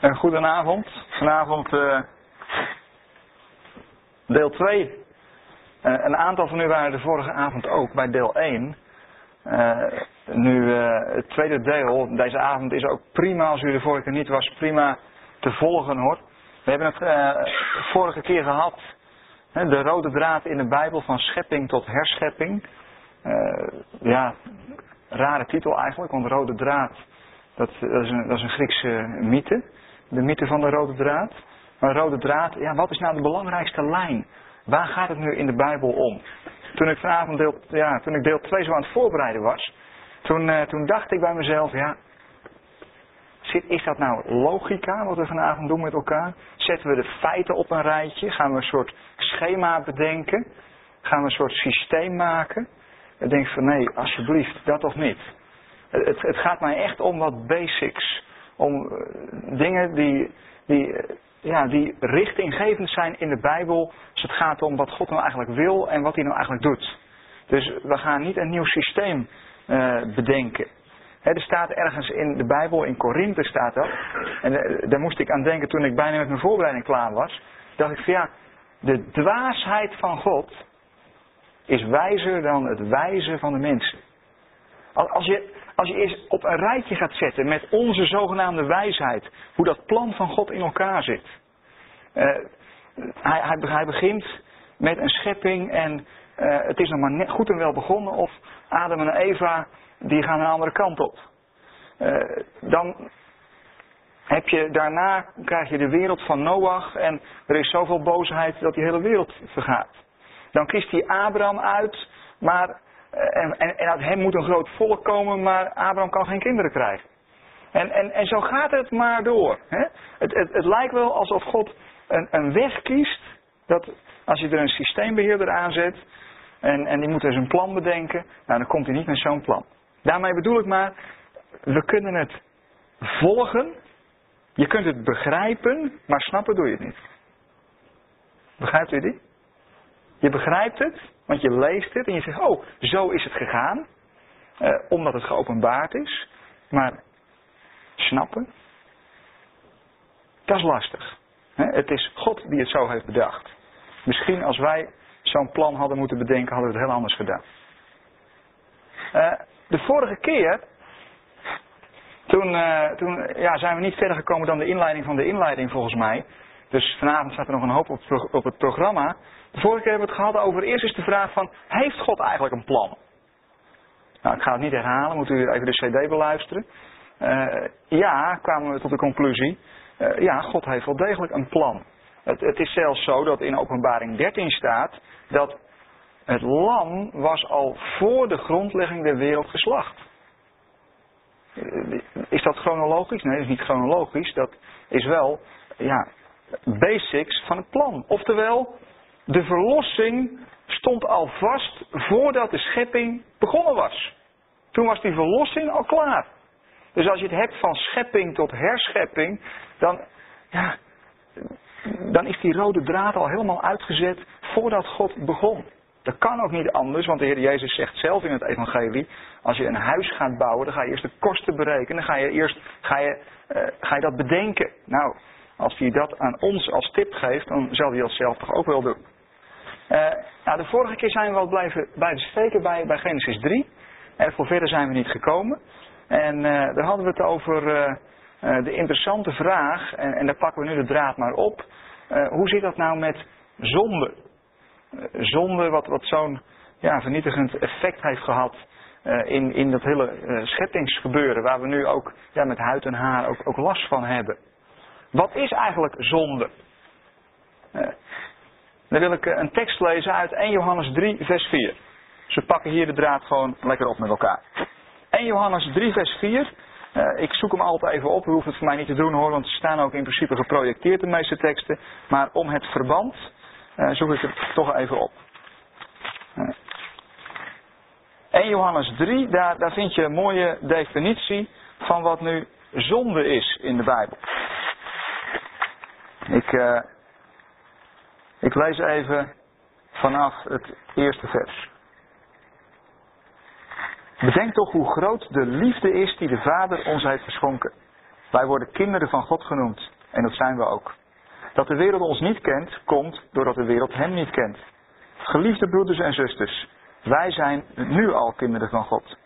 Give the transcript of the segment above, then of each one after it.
Een goedenavond. Vanavond uh, deel 2. Uh, eh, een aantal van u waren de vorige avond ook bij deel 1. Uh, eh, nu het tweede deel, deze avond is ook prima als u de vorige keer niet was, prima te volgen hoor. We hebben het vorige keer gehad, hè, de rode draad in de Bijbel van schepping tot herschepping. ja, rare titel eigenlijk, want rode draad, dat, dat, is, een, dat is een Griekse mythe de mythe van de rode draad. Maar rode draad, ja, wat is nou de belangrijkste lijn? Waar gaat het nu in de Bijbel om? Toen ik vanavond deel, ja, toen ik deel 2 zo aan het voorbereiden was, toen, uh, toen dacht ik bij mezelf, ja, zit, is dat nou logica wat we vanavond doen met elkaar? Zetten we de feiten op een rijtje? Gaan we een soort schema bedenken? Gaan we een soort systeem maken? Ik denk van nee, alsjeblieft, dat toch niet. Het, het gaat mij echt om wat basics om eh, dingen die, die, eh, ja, die richtinggevend zijn in de Bijbel als het gaat om wat God nou eigenlijk wil en wat hij nou eigenlijk doet. Dus we gaan niet een nieuw systeem uh, bedenken. er staat ergens in de Bijbel, in Korinthe staat dat. En daar moest ik aan denken toen ik bijna met mijn voorbereiding klaar was. Dacht ik van ja, de dwaasheid van God is wijzer dan het wijzen van de mensen. Als je, als je eens op een rijtje gaat zetten met onze zogenaamde wijsheid, hoe dat plan van God in elkaar zit. Uh, hij, hij, begint met een schepping en uh, het is nog maar net goed en wel begonnen of Adam en Eva die gaan een andere kant op. Uh, dan heb je daarna krijg je de wereld van Noach en er is zoveel boosheid dat die hele wereld vergaat. Dan kiest hij Abraham uit, maar eh, en, en, en uit hem moet een groot volk komen, maar Abraham kan geen kinderen krijgen. En, en, en zo gaat het maar door. Hè? Het, het, het lijkt wel alsof God een, een weg kiest, dat als je er een systeembeheerder aanzet, en, en die moet dus een plan bedenken, nou dan komt hij niet met zo'n plan. Daarmee bedoel ik maar, we kunnen het volgen, je kunt het begrijpen, maar snappen doe je het niet. Begrijpt u die? Je begrijpt het, want je leest het en je zegt, oh, zo is het gegaan. Eh, omdat het geopenbaard is. Maar snappen, dat is lastig. het is God die het zo heeft bedacht. Misschien als wij zo'n plan hadden moeten bedenken, hadden we het heel anders gedaan. Uh, de vorige keer, toen, uh, toen ja, zijn we niet verder gekomen dan de inleiding van de inleiding volgens mij. Dus vanavond staat er nog een hoop op, op het programma. Vorige keer hebben we het gehad over, eerst is de vraag van, heeft God eigenlijk een plan? Nou, ik ga het niet herhalen, moet u even de cd beluisteren. Uh, ja, kwamen we tot de conclusie, uh, ja, God heeft wel degelijk een plan. Het, het is zelfs zo dat in openbaring 13 staat dat het lam was al voor de grondlegging der wereld geslacht. Is dat chronologisch? Nee, dat is niet chronologisch. Dat is wel ja, basics van het plan. Oftewel, de verlossing stond al vast voordat de schepping begonnen was. Toen was die verlossing al klaar. Dus als je het hebt van schepping tot herschepping, dan, ja, dan is die rode draad al helemaal uitgezet voordat God begon. Dat kan ook niet anders, want de Heer Jezus zegt zelf in het Evangelie: als je een huis gaat bouwen, dan ga je eerst de kosten berekenen, dan ga je eerst ga je, uh, ga je dat bedenken. Nou, als hij dat aan ons als tip geeft, dan zal hij dat zelf toch ook wel doen. Uh, de vorige keer zijn we wel blijven, blijven steken bij, bij Genesis 3. En voor verder zijn we niet gekomen. En uh, daar hadden we het over de interessante vraag, en, en, daar pakken we nu de draad maar op. hoe zit dat nou met zonde? zonde wat, wat zo'n ja, vernietigend effect heeft gehad in, in dat hele scheppingsgebeuren, waar we nu ook ja, met huid en haar ook, ook last van hebben. Wat is eigenlijk zonde? Dan wil ik eh, een tekst lezen uit 1 Johannes 3, vers 4. Dus we pakken hier de draad gewoon lekker op met elkaar. 1 Johannes 3, vers 4. Uh, eh, ik zoek hem altijd even op. U hoeft het voor mij niet te doen hoor, want ze staan ook in principe geprojecteerd de meeste teksten. Maar om het verband uh, zoek ik het toch even op. Uh, 1 Johannes 3, daar, daar vind je een mooie definitie van wat nu zonde is in de Bijbel. Ik, ik lees even vanaf het eerste vers. Bedenk toch hoe groot de liefde is die de Vader ons heeft geschonken. Wij worden kinderen van God genoemd. En dat zijn we ook. Dat de wereld ons niet kent, komt doordat de wereld hem niet kent. Geliefde broeders en zusters, wij zijn nu al kinderen van God.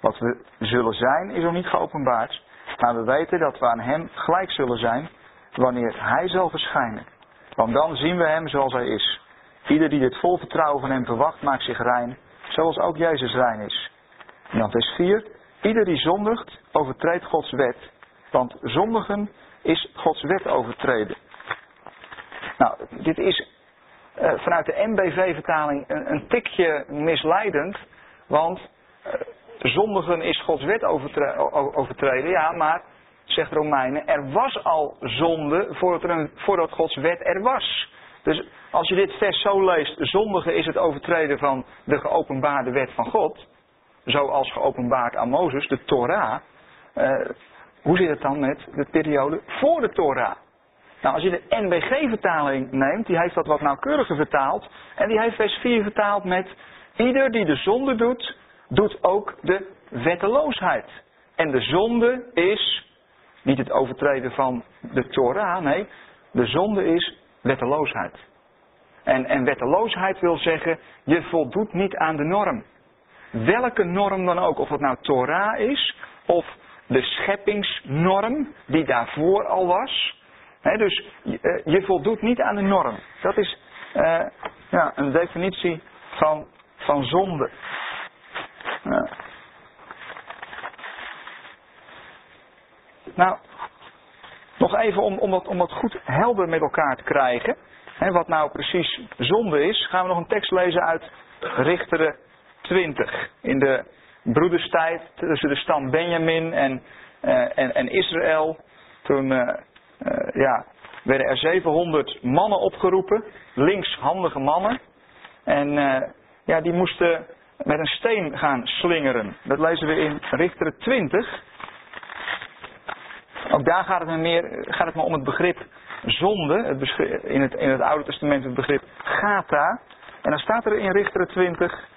Wat we zullen zijn is nog niet geopenbaard, maar we weten dat we aan hem gelijk zullen zijn wanneer hij zal verschijnen. Want dan zien we hem zoals hij is. Ieder die dit vol vertrouwen van hem verwacht, maakt zich rein, zoals ook Jezus rein is. En dan vers 4. Ieder die zondigt, overtreedt Gods wet. Want zondigen is Gods wet overtreden. Nou, dit is uh, vanuit de MBV-vertaling een, een, tikje misleidend. Want uh, zondigen is Gods wet overtre overtreden. Ja, maar, zegt Romeinen, er was al zonde voordat, er een, voordat Gods wet er was. Dus als je dit vers zo leest, zondigen is het overtreden van de geopenbaarde wet van God. Zoals geopenbaard aan Mozes, de Torah. Uh, hoe zit het dan met de periode voor de Torah? Nou, als je de NBG-vertaling neemt, die heeft dat wat nauwkeuriger vertaald. En die heeft vers 4 vertaald met: Ieder die de zonde doet, doet ook de wetteloosheid. En de zonde is niet het overtreden van de Torah, nee, de zonde is wetteloosheid. En, en wetteloosheid wil zeggen, je voldoet niet aan de norm. Welke norm dan ook, of het nou Torah is, of de scheppingsnorm die daarvoor al was. dus je, eh, je, voldoet niet aan de norm. Dat is uh, ja, een definitie van, van zonde. Ja. Nou, nog even om, dat, goed helder met elkaar te krijgen. Hè, wat nou precies zonde is, gaan we nog een tekst lezen uit Richteren 20. In de broederstijd tussen de stam Benjamin en, uh, en, en, Israël. Toen uh, uh, ja, werden er 700 mannen opgeroepen, linkshandige mannen. En ja, die moesten met een steen gaan slingeren. Dat lezen we in Richteren 20. Ook daar gaat het, me meer, gaat het maar om het begrip zonde. Het in, het, in het Oude Testament het begrip gata. En dan staat er in Richteren 20.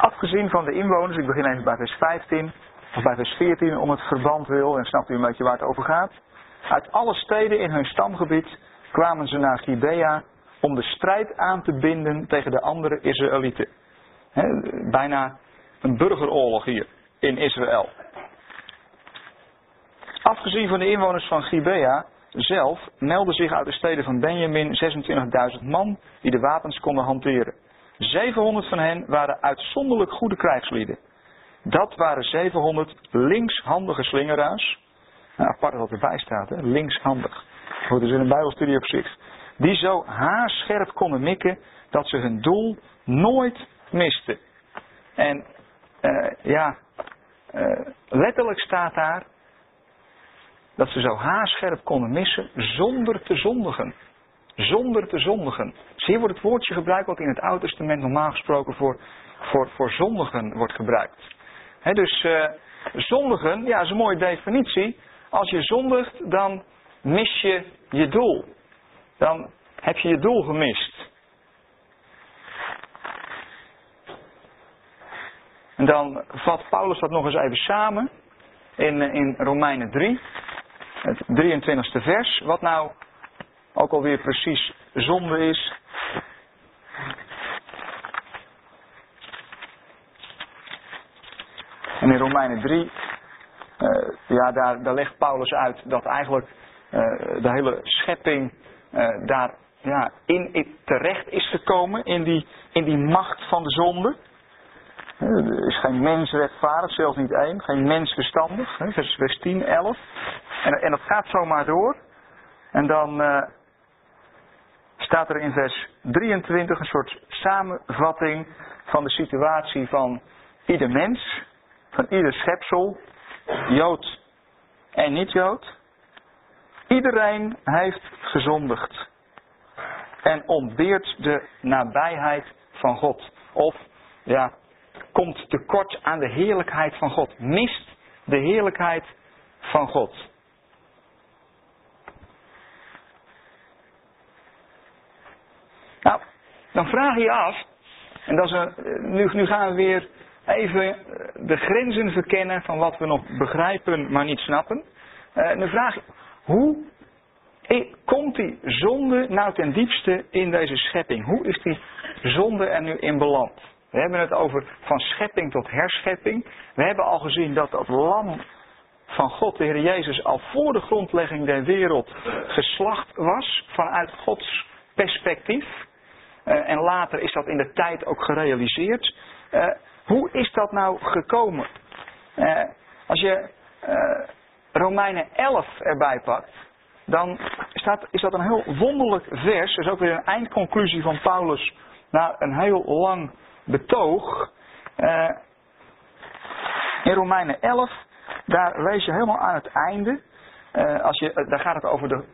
Afgezien van de inwoners, ik begin even bij vers 15 of bij vers 14 om het verband wil en snapt u een beetje waar het over gaat. Uit alle steden in hun stamgebied kwamen ze naar Gibea om de strijd aan te binden tegen de andere Israëlieten. bijna een burgeroorlog hier in Israël. Afgezien van de inwoners van Gibea zelf meldden zich uit de steden van Benjamin 26.000 man die de wapens konden hanteren. 700 van hen waren uitzonderlijk goede krijgslieden. Dat waren 700 linkshandige slingeraars nou, apart dat erbij staat, hè? linkshandig. Wordt dus in een bijbelstudie op zich. Die zo haarscherp konden mikken dat ze hun doel nooit misten. En uh, ja, uh, letterlijk staat daar dat ze zo haarscherp konden missen zonder te zondigen. Zonder te zondigen. Hier wordt het woordje gebruikt wat in het Oude Testament normaal gesproken voor, voor, voor zondigen wordt gebruikt. Dus uh, zondigen, ja, is een mooie definitie. Als je zondigt, dan mis je je doel. Dan heb je je doel gemist. En dan vat Paulus dat nog eens even samen in, in Romeinen 3, het 23ste vers, wat nou ook alweer precies zonde is. En in Romeinen 3 uh, ja, daar, daar legt Paulus uit dat eigenlijk uh, de hele schepping uh, daar ja, in, terecht is gekomen, in die, in die macht van de zonde. Er is geen mens rechtvaardig, zelfs niet één. Geen mens verstandig. Vers, vers 10, 11. En, en dat gaat zomaar door. En dan staat er in vers 23 een soort samenvatting van de situatie van ieder mens, van ieder schepsel, Jood en niet-Jood. Iedereen heeft gezondigd en ontbeert de nabijheid van God. Of ja, komt tekort aan de heerlijkheid van God. Mist de heerlijkheid van God. Nou, dan vraag je je af, en dat nu, nu gaan we weer even de grenzen verkennen van wat we nog begrijpen, maar niet snappen. Uh, dan vraag hoe komt die zonde nou ten diepste in deze schepping? Hoe is die zonde er nu in beland? We hebben het over van schepping tot herschepping. We hebben al gezien dat dat lam van God, de Heer Jezus, al voor de grondlegging der wereld geslacht was vanuit Gods perspectief. Uh, en later is dat in de tijd ook gerealiseerd. Hoe is dat nou gekomen? Uh, als je Romeinen 11 erbij pakt, dan staat, is dat een heel wonderlijk vers. Dat is ook weer een eindconclusie van Paulus na een heel lang betoog. Uh, in Romeinen 11, daar lees je helemaal aan het einde. Uh, als je, daar gaat het over de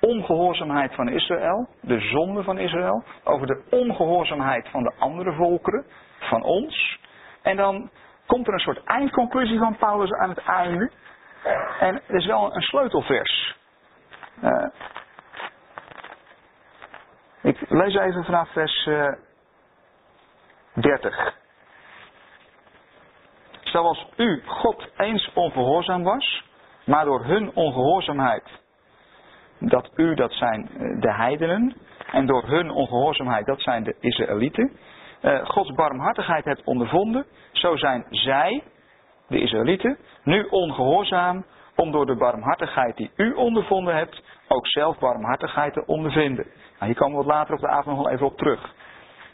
ongehoorzaamheid van Israël, de zonde van Israël, over de ongehoorzaamheid van de andere volkeren, van ons. En dan komt er een soort eindconclusie van Paulus aan het einde. En het is wel een sleutelvers. Uh, ik lees even vanaf vers uh, eh, 30. Zoals u God eens ongehoorzaam was, maar door hun ongehoorzaamheid, dat u, dat zijn eh, de heidenen, en door hun ongehoorzaamheid, dat zijn de Israëlieten, uh, Gods barmhartigheid hebt ondervonden, zo zijn zij, de Israëlieten, nu ongehoorzaam om door de barmhartigheid die u ondervonden hebt, ook zelf barmhartigheid te ondervinden. Nou, hier komen we wat later op de avond nog wel even op terug.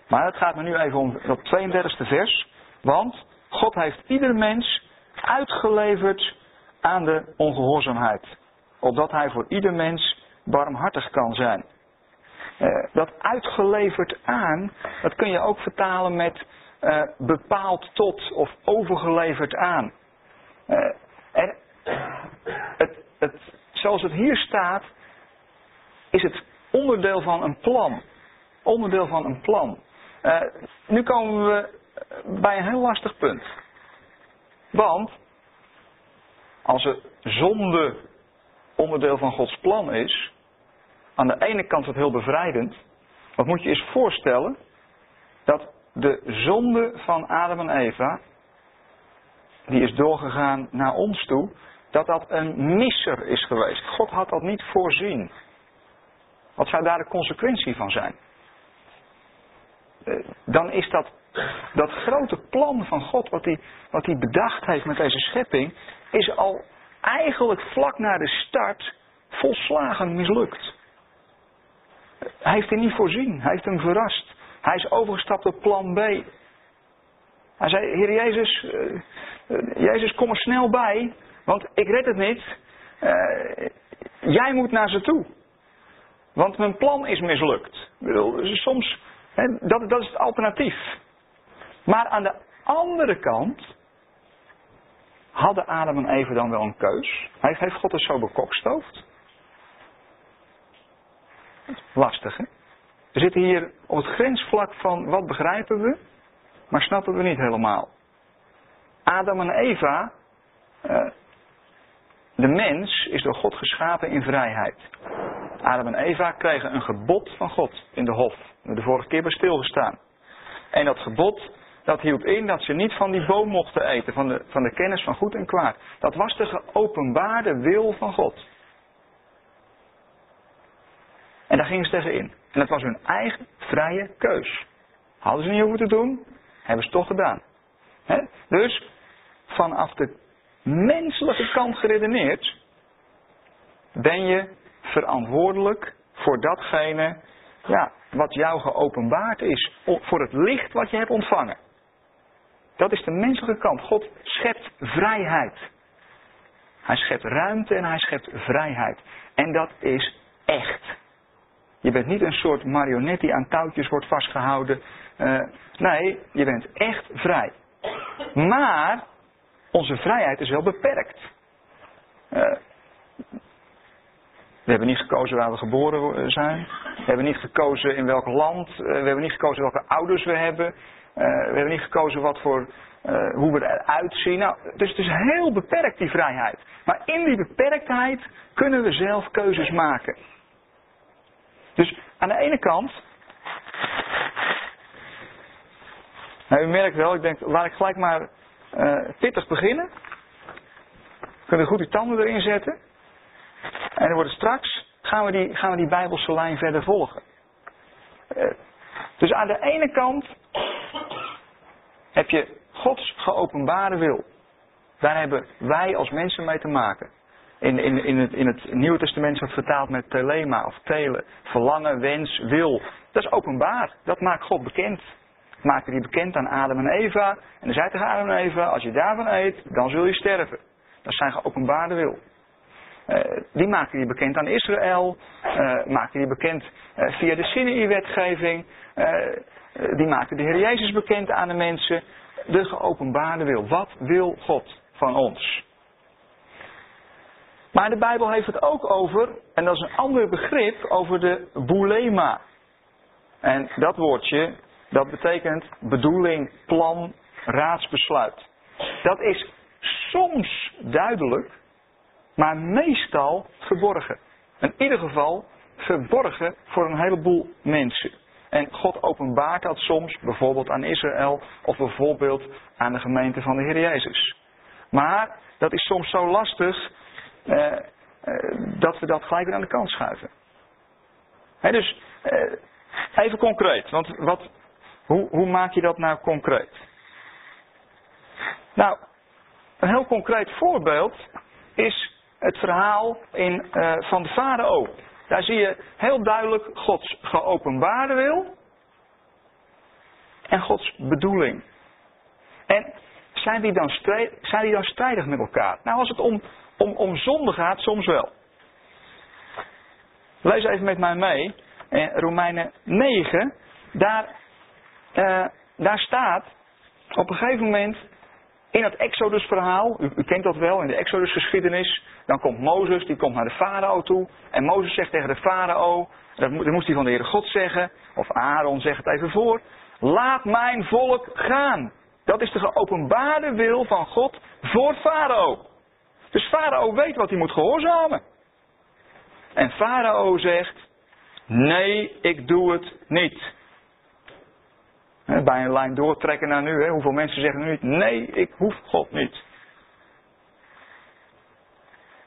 Maar het gaat me nu even om dat 32e vers. Want God heeft ieder mens uitgeleverd aan de ongehoorzaamheid. Opdat hij voor ieder mens barmhartig kan zijn. Uh, dat uitgeleverd aan, dat kun je ook vertalen met uh, bepaald tot of overgeleverd aan. Uh, er, het, het, zoals het hier staat, is het onderdeel van een plan. Onderdeel van een plan. Nu komen we bij een heel lastig punt. Want als het zonde onderdeel van Gods plan is, aan de ene kant is het heel bevrijdend. Wat moet je eens voorstellen dat de zonde van Adam en Eva, die is doorgegaan naar ons toe, dat dat een misser is geweest. God had dat niet voorzien. Wat zou daar de consequentie van zijn? Eh, dan is dat, dat grote plan van God, wat wat hij bedacht heeft met deze schepping, is al eigenlijk vlak na de start volslagen mislukt. Hij heeft hem niet voorzien, hij heeft hem verrast. Hij is overgestapt op plan B. Hij zei, Heer Jezus, uh, Jezus kom er snel bij, want ik red het niet. Uh, jij moet naar ze toe. Want mijn plan is mislukt. Soms, hè, dat, dat is het alternatief. Maar aan de andere kant hadden Adam en Eva dan wel een keus. Heeft God het zo bekokstoofd? Lastig, hè? We zitten hier op het grensvlak van wat begrijpen we, maar snappen we niet helemaal. Adam en Eva, uh, de mens is door God geschapen in vrijheid. Adam en Eva kregen een gebod van God in de hof. We de vorige keer bij stilgestaan. En dat gebod, dat hield in dat ze niet van die boom mochten eten, van de, van de kennis van goed en kwaad. Dat was de geopenbaarde wil van God. En daar gingen ze tegen in. En dat was hun eigen vrije keus. Hadden ze niet hoeven te doen, hebben ze toch gedaan. Dus vanaf de menselijke kant geredeneerd, ben je verantwoordelijk voor datgene ja, wat jou geopenbaard is. Voor het licht wat je hebt ontvangen. Dat is de menselijke kant. God schept vrijheid. Hij schept ruimte en hij schept vrijheid. En dat is echt. Je bent niet een soort marionet die aan touwtjes wordt vastgehouden. Uh, nee, je bent echt vrij. Maar onze vrijheid is wel beperkt. Uh, we hebben niet gekozen waar we geboren eh, zijn. We hebben niet gekozen in welk land. we hebben niet gekozen welke ouders we hebben. we hebben niet gekozen wat voor, hoe we eruit zien. Nou, dus het is heel beperkt die vrijheid. Maar in die beperktheid kunnen we zelf keuzes maken. Dus aan de ene kant Nou, u merkt wel, ik denk, laat ik gelijk maar uh, pittig beginnen. Kunnen we goed die tanden erin zetten. En dan wordt straks, gaan we die, gaan we die Bijbelse lijn verder volgen. Uh, dus aan de ene kant heb je Gods geopenbare wil. Daar hebben wij als mensen mee te maken. In, in, in, het, in het Nieuwe Testament wordt vertaald met telema of tele. Verlangen, wens, wil. Dat is openbaar. Dat maakt God bekend. Maakte die bekend aan Adam en Eva. En dan zei tegen Adam en Eva, als je daarvan eet, dan zul je sterven. Dat is zijn geopenbaarde wil. Uh, die maakte hij bekend aan Israël. Uh, maakte hij bekend uh, via de Sinai-wetgeving. die maakte de Heer Jezus bekend aan de mensen. De geopenbaarde wil. Wat wil God van ons? Maar de Bijbel heeft het ook over, en dat is een ander begrip, over de boulema. En dat woordje, dat betekent bedoeling, plan, raadsbesluit. Dat is soms duidelijk, maar meestal verborgen. In ieder geval verborgen voor een heleboel mensen. En God openbaart dat soms bijvoorbeeld aan Israël of bijvoorbeeld aan de gemeente van de Heer Jezus. Maar dat is soms zo lastig uh, dat we dat gelijk weer aan de kant schuiven. dus uh, even concreet, want wat, hoe, hoe maak je dat nou concreet? Nou, een heel concreet voorbeeld is het verhaal in, van de farao. Daar zie je heel duidelijk Gods geopenbaarde wil en Gods bedoeling. En zijn die dan, zijn die dan strijdig met elkaar? Nou, als het om om, om zonde gaat soms wel. Lees even met mij mee. Eh, Romeinen 9. Daar, eh, daar staat op een gegeven moment in het Exodus verhaal. U, kent dat wel in de Exodus geschiedenis. Dan komt Mozes, die komt naar de farao toe. En Mozes zegt tegen de farao. Dat, dat moest hij van de Heere God zeggen. Of Aaron zegt het even voor. Laat mijn volk gaan. Dat is de geopenbaarde wil van God voor farao. Dus Farao weet wat hij moet gehoorzamen. En Farao zegt, nee, ik doe het niet. Bij een lijn doortrekken naar nu, hoeveel mensen zeggen nu nee, ik hoef God niet.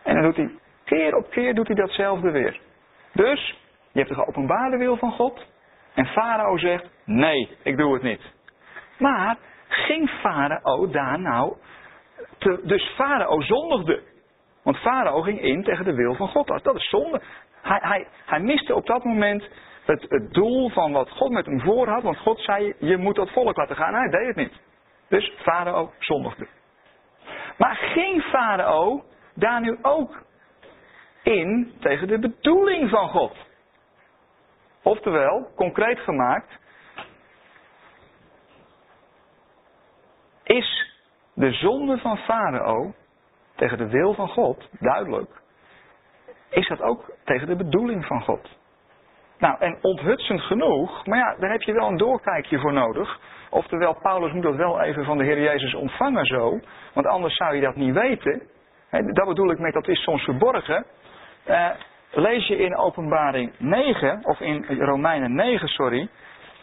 En dan doet hij, keer op keer doet hij datzelfde weer. Dus, je hebt de geopenbaarde wil van God. En Farao zegt, nee, ik doe het niet. Maar, ging Farao daar nou dus Farao zondigde. Want Farao ging in tegen de wil van God. Dat is zonde. Hij, hij, hij miste op dat moment het, het doel van wat God met hem voor had. Want God zei, je moet dat volk laten gaan. Hij deed het niet. Dus Farao zondigde. Maar ging Farao daar nu ook in tegen de bedoeling van God? Oftewel, concreet gemaakt, is de zonde van Farao tegen de wil van God, duidelijk, is dat ook tegen de bedoeling van God. Nou, en onthutsend genoeg, maar ja, daar heb je wel een doorkijkje voor nodig. Oftewel, Paulus moet dat wel even van de Heer Jezus ontvangen zo, want anders zou je dat niet weten. dat bedoel ik met dat is soms verborgen. Uh, lees je in Openbaring 9, of in Romeinen 9, sorry,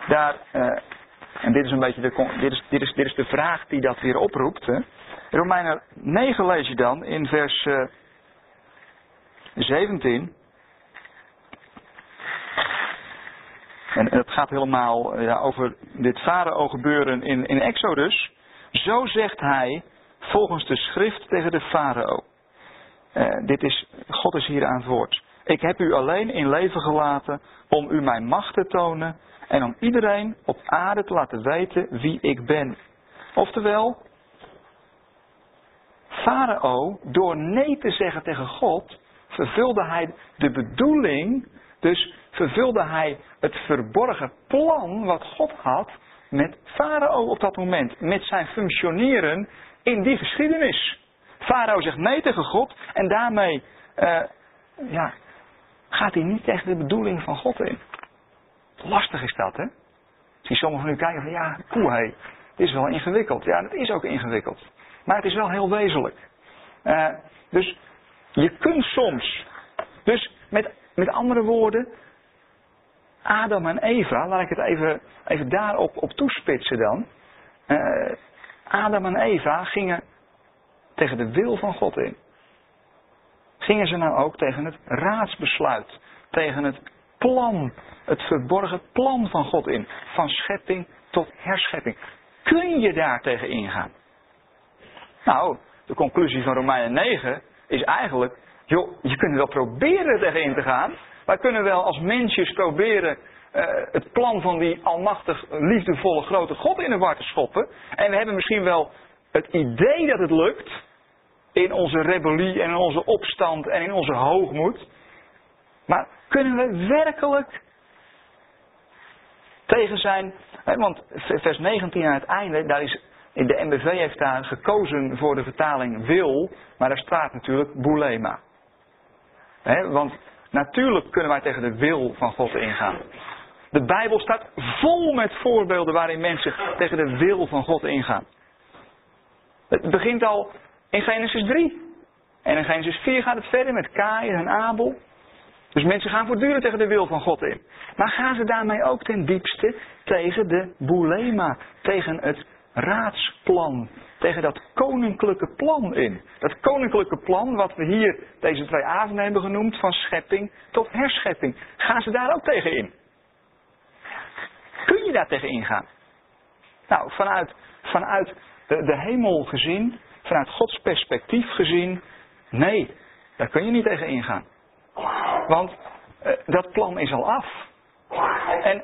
daar uh, en dit is een beetje de, dit is, dit is, dit is de vraag die dat weer oproept. Hè. Romeinen 9 lees je dan in vers uh, eh, 17. En het gaat helemaal eh, ja, over dit farao gebeuren in, in Exodus. Zo zegt hij volgens de schrift tegen de farao. Uh, dit is, God is hier aan het woord. Ik heb u alleen in leven gelaten om u mijn macht te tonen en om iedereen op aarde te laten weten wie ik ben. Oftewel, Farao, door nee te zeggen tegen God, vervulde hij de bedoeling, dus vervulde hij het verborgen plan wat God had met Farao op dat moment, met zijn functioneren in die geschiedenis. Farao zegt nee tegen God en daarmee uh, ja, gaat hij niet tegen de bedoeling van God in. Lastig is dat, hè? Zie sommigen van u kijken van, ja, poeh, hé, het is wel ingewikkeld. Ja, het is ook ingewikkeld. Maar het is wel heel wezenlijk. Uh, dus je kunt soms, dus met, met andere woorden, Adam en Eva, laat ik het even, even daarop op toespitsen dan. Uh, Adam en Eva gingen tegen de wil van God in. Gingen ze nou ook tegen het raadsbesluit, tegen het plan, het verborgen plan van God in, van schepping tot herschepping. Kun je daar tegen ingaan? Nou, de conclusie van Romeinen 9 is eigenlijk, joh, je kunt wel proberen tegen in te gaan. Wij kunnen wel als mensjes proberen uh, het plan van die almachtig, liefdevolle, grote God in de war te schoppen. En we hebben misschien wel het idee dat het lukt. In onze rebellie en in onze opstand en in onze hoogmoed. Maar kunnen we werkelijk tegen zijn? Want vers 19 aan het einde, daar is, de MBV heeft daar gekozen voor de vertaling wil, maar daar staat natuurlijk boulema. Want natuurlijk kunnen wij tegen de wil van God ingaan. De Bijbel staat vol met voorbeelden waarin mensen tegen de wil van God ingaan. Het begint al in Genesis 3. En in Genesis 4 gaat het verder met Kain en Abel. Dus mensen gaan voortdurend tegen de wil van God in. Maar gaan ze daarmee ook ten diepste tegen de boulema, tegen het raadsplan, tegen dat koninklijke plan in. Dat koninklijke plan wat we hier deze twee avonden hebben genoemd, van schepping tot herschepping. Gaan ze daar ook tegen in? Kun je daar tegen ingaan? Nou, vanuit, vanuit de, de hemel gezien, vanuit Gods perspectief gezien, nee, daar kun je niet tegen ingaan. Want uh, dat plan is al af. En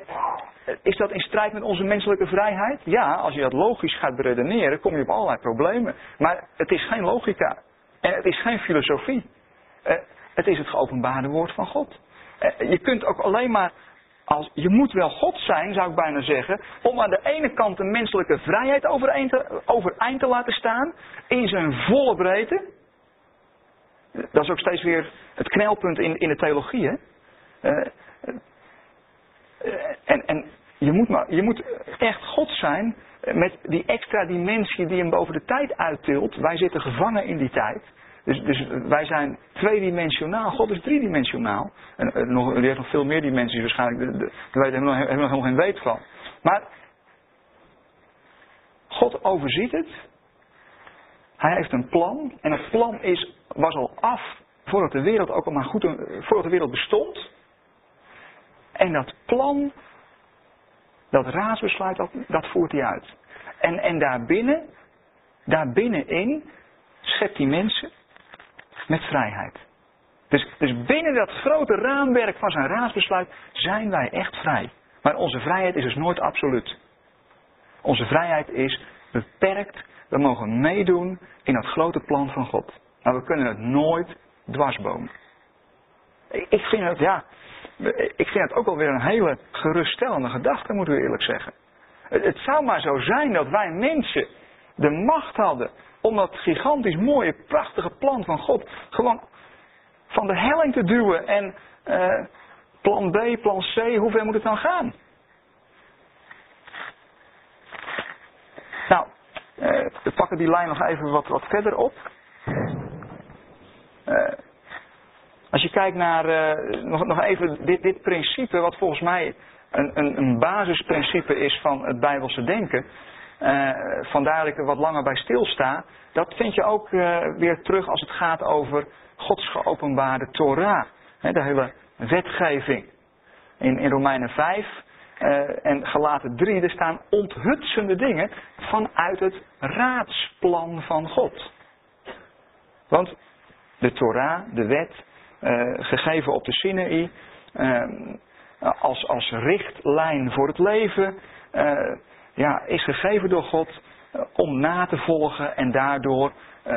uh, is dat in strijd met onze menselijke vrijheid? Ja, als je dat logisch gaat beredeneren, kom je op allerlei problemen. Maar het is geen logica. En het is geen filosofie. Uh, het is het geopenbaarde woord van God. je kunt ook alleen maar als, je moet wel God zijn, zou ik bijna zeggen, om aan de ene kant de menselijke vrijheid overeind te laten staan, in zijn volle breedte. Dat is ook steeds weer het knelpunt in, in de theologie. Hè? Uh, en, en je, moet maar, je moet echt God zijn met die extra dimensie die hem boven de tijd uittilt. Wij zitten gevangen in die tijd. Dus, dus wij zijn tweedimensionaal, God is driedimensionaal. En uh, nog, die heeft nog veel meer dimensies waarschijnlijk, daar hebben we nog helemaal geen weet van. Maar God overziet het. Hij heeft een plan. En het plan is, was al af voordat de wereld ook al maar goed, voordat de wereld bestond. En dat plan, dat raadsbesluit, dat, dat voert hij uit. En, en daarbinnen, daarbinnenin, schept hij mensen met vrijheid. Dus, dus binnen dat grote raamwerk van zijn raadsbesluit zijn wij echt vrij. Maar onze vrijheid is dus nooit absoluut. Onze vrijheid is beperkt. We mogen meedoen in dat grote plan van God. Maar we kunnen het nooit dwarsbomen. Ik vind het, ja, ik vind het ook alweer een hele geruststellende gedachte, moet u eerlijk zeggen. Het zou maar zo zijn dat wij mensen de macht hadden om dat gigantisch mooie, prachtige plan van God gewoon van de helling te duwen. En uh, plan B, plan C, hoe ver moet het dan gaan? Nou, uh, we pakken die lijn nog even wat, wat verder op. Uh, als je kijkt naar, nog, nog even dit, dit principe, wat volgens mij een, een, een basisprincipe is van het Bijbelse denken. Uh, vandaar dat ik er wat langer bij stilsta. Dat vind je ook weer terug als het gaat over Gods geopenbaarde Torah. de hele wetgeving. In, in Romeinen 5 uh, eh, en Galaten 3, er staan onthutsende dingen vanuit het raadsplan van God. Want de Torah, de wet, gegeven op de Sinaï, als, als richtlijn voor het leven, ja, is gegeven door God eh, om na te volgen en daardoor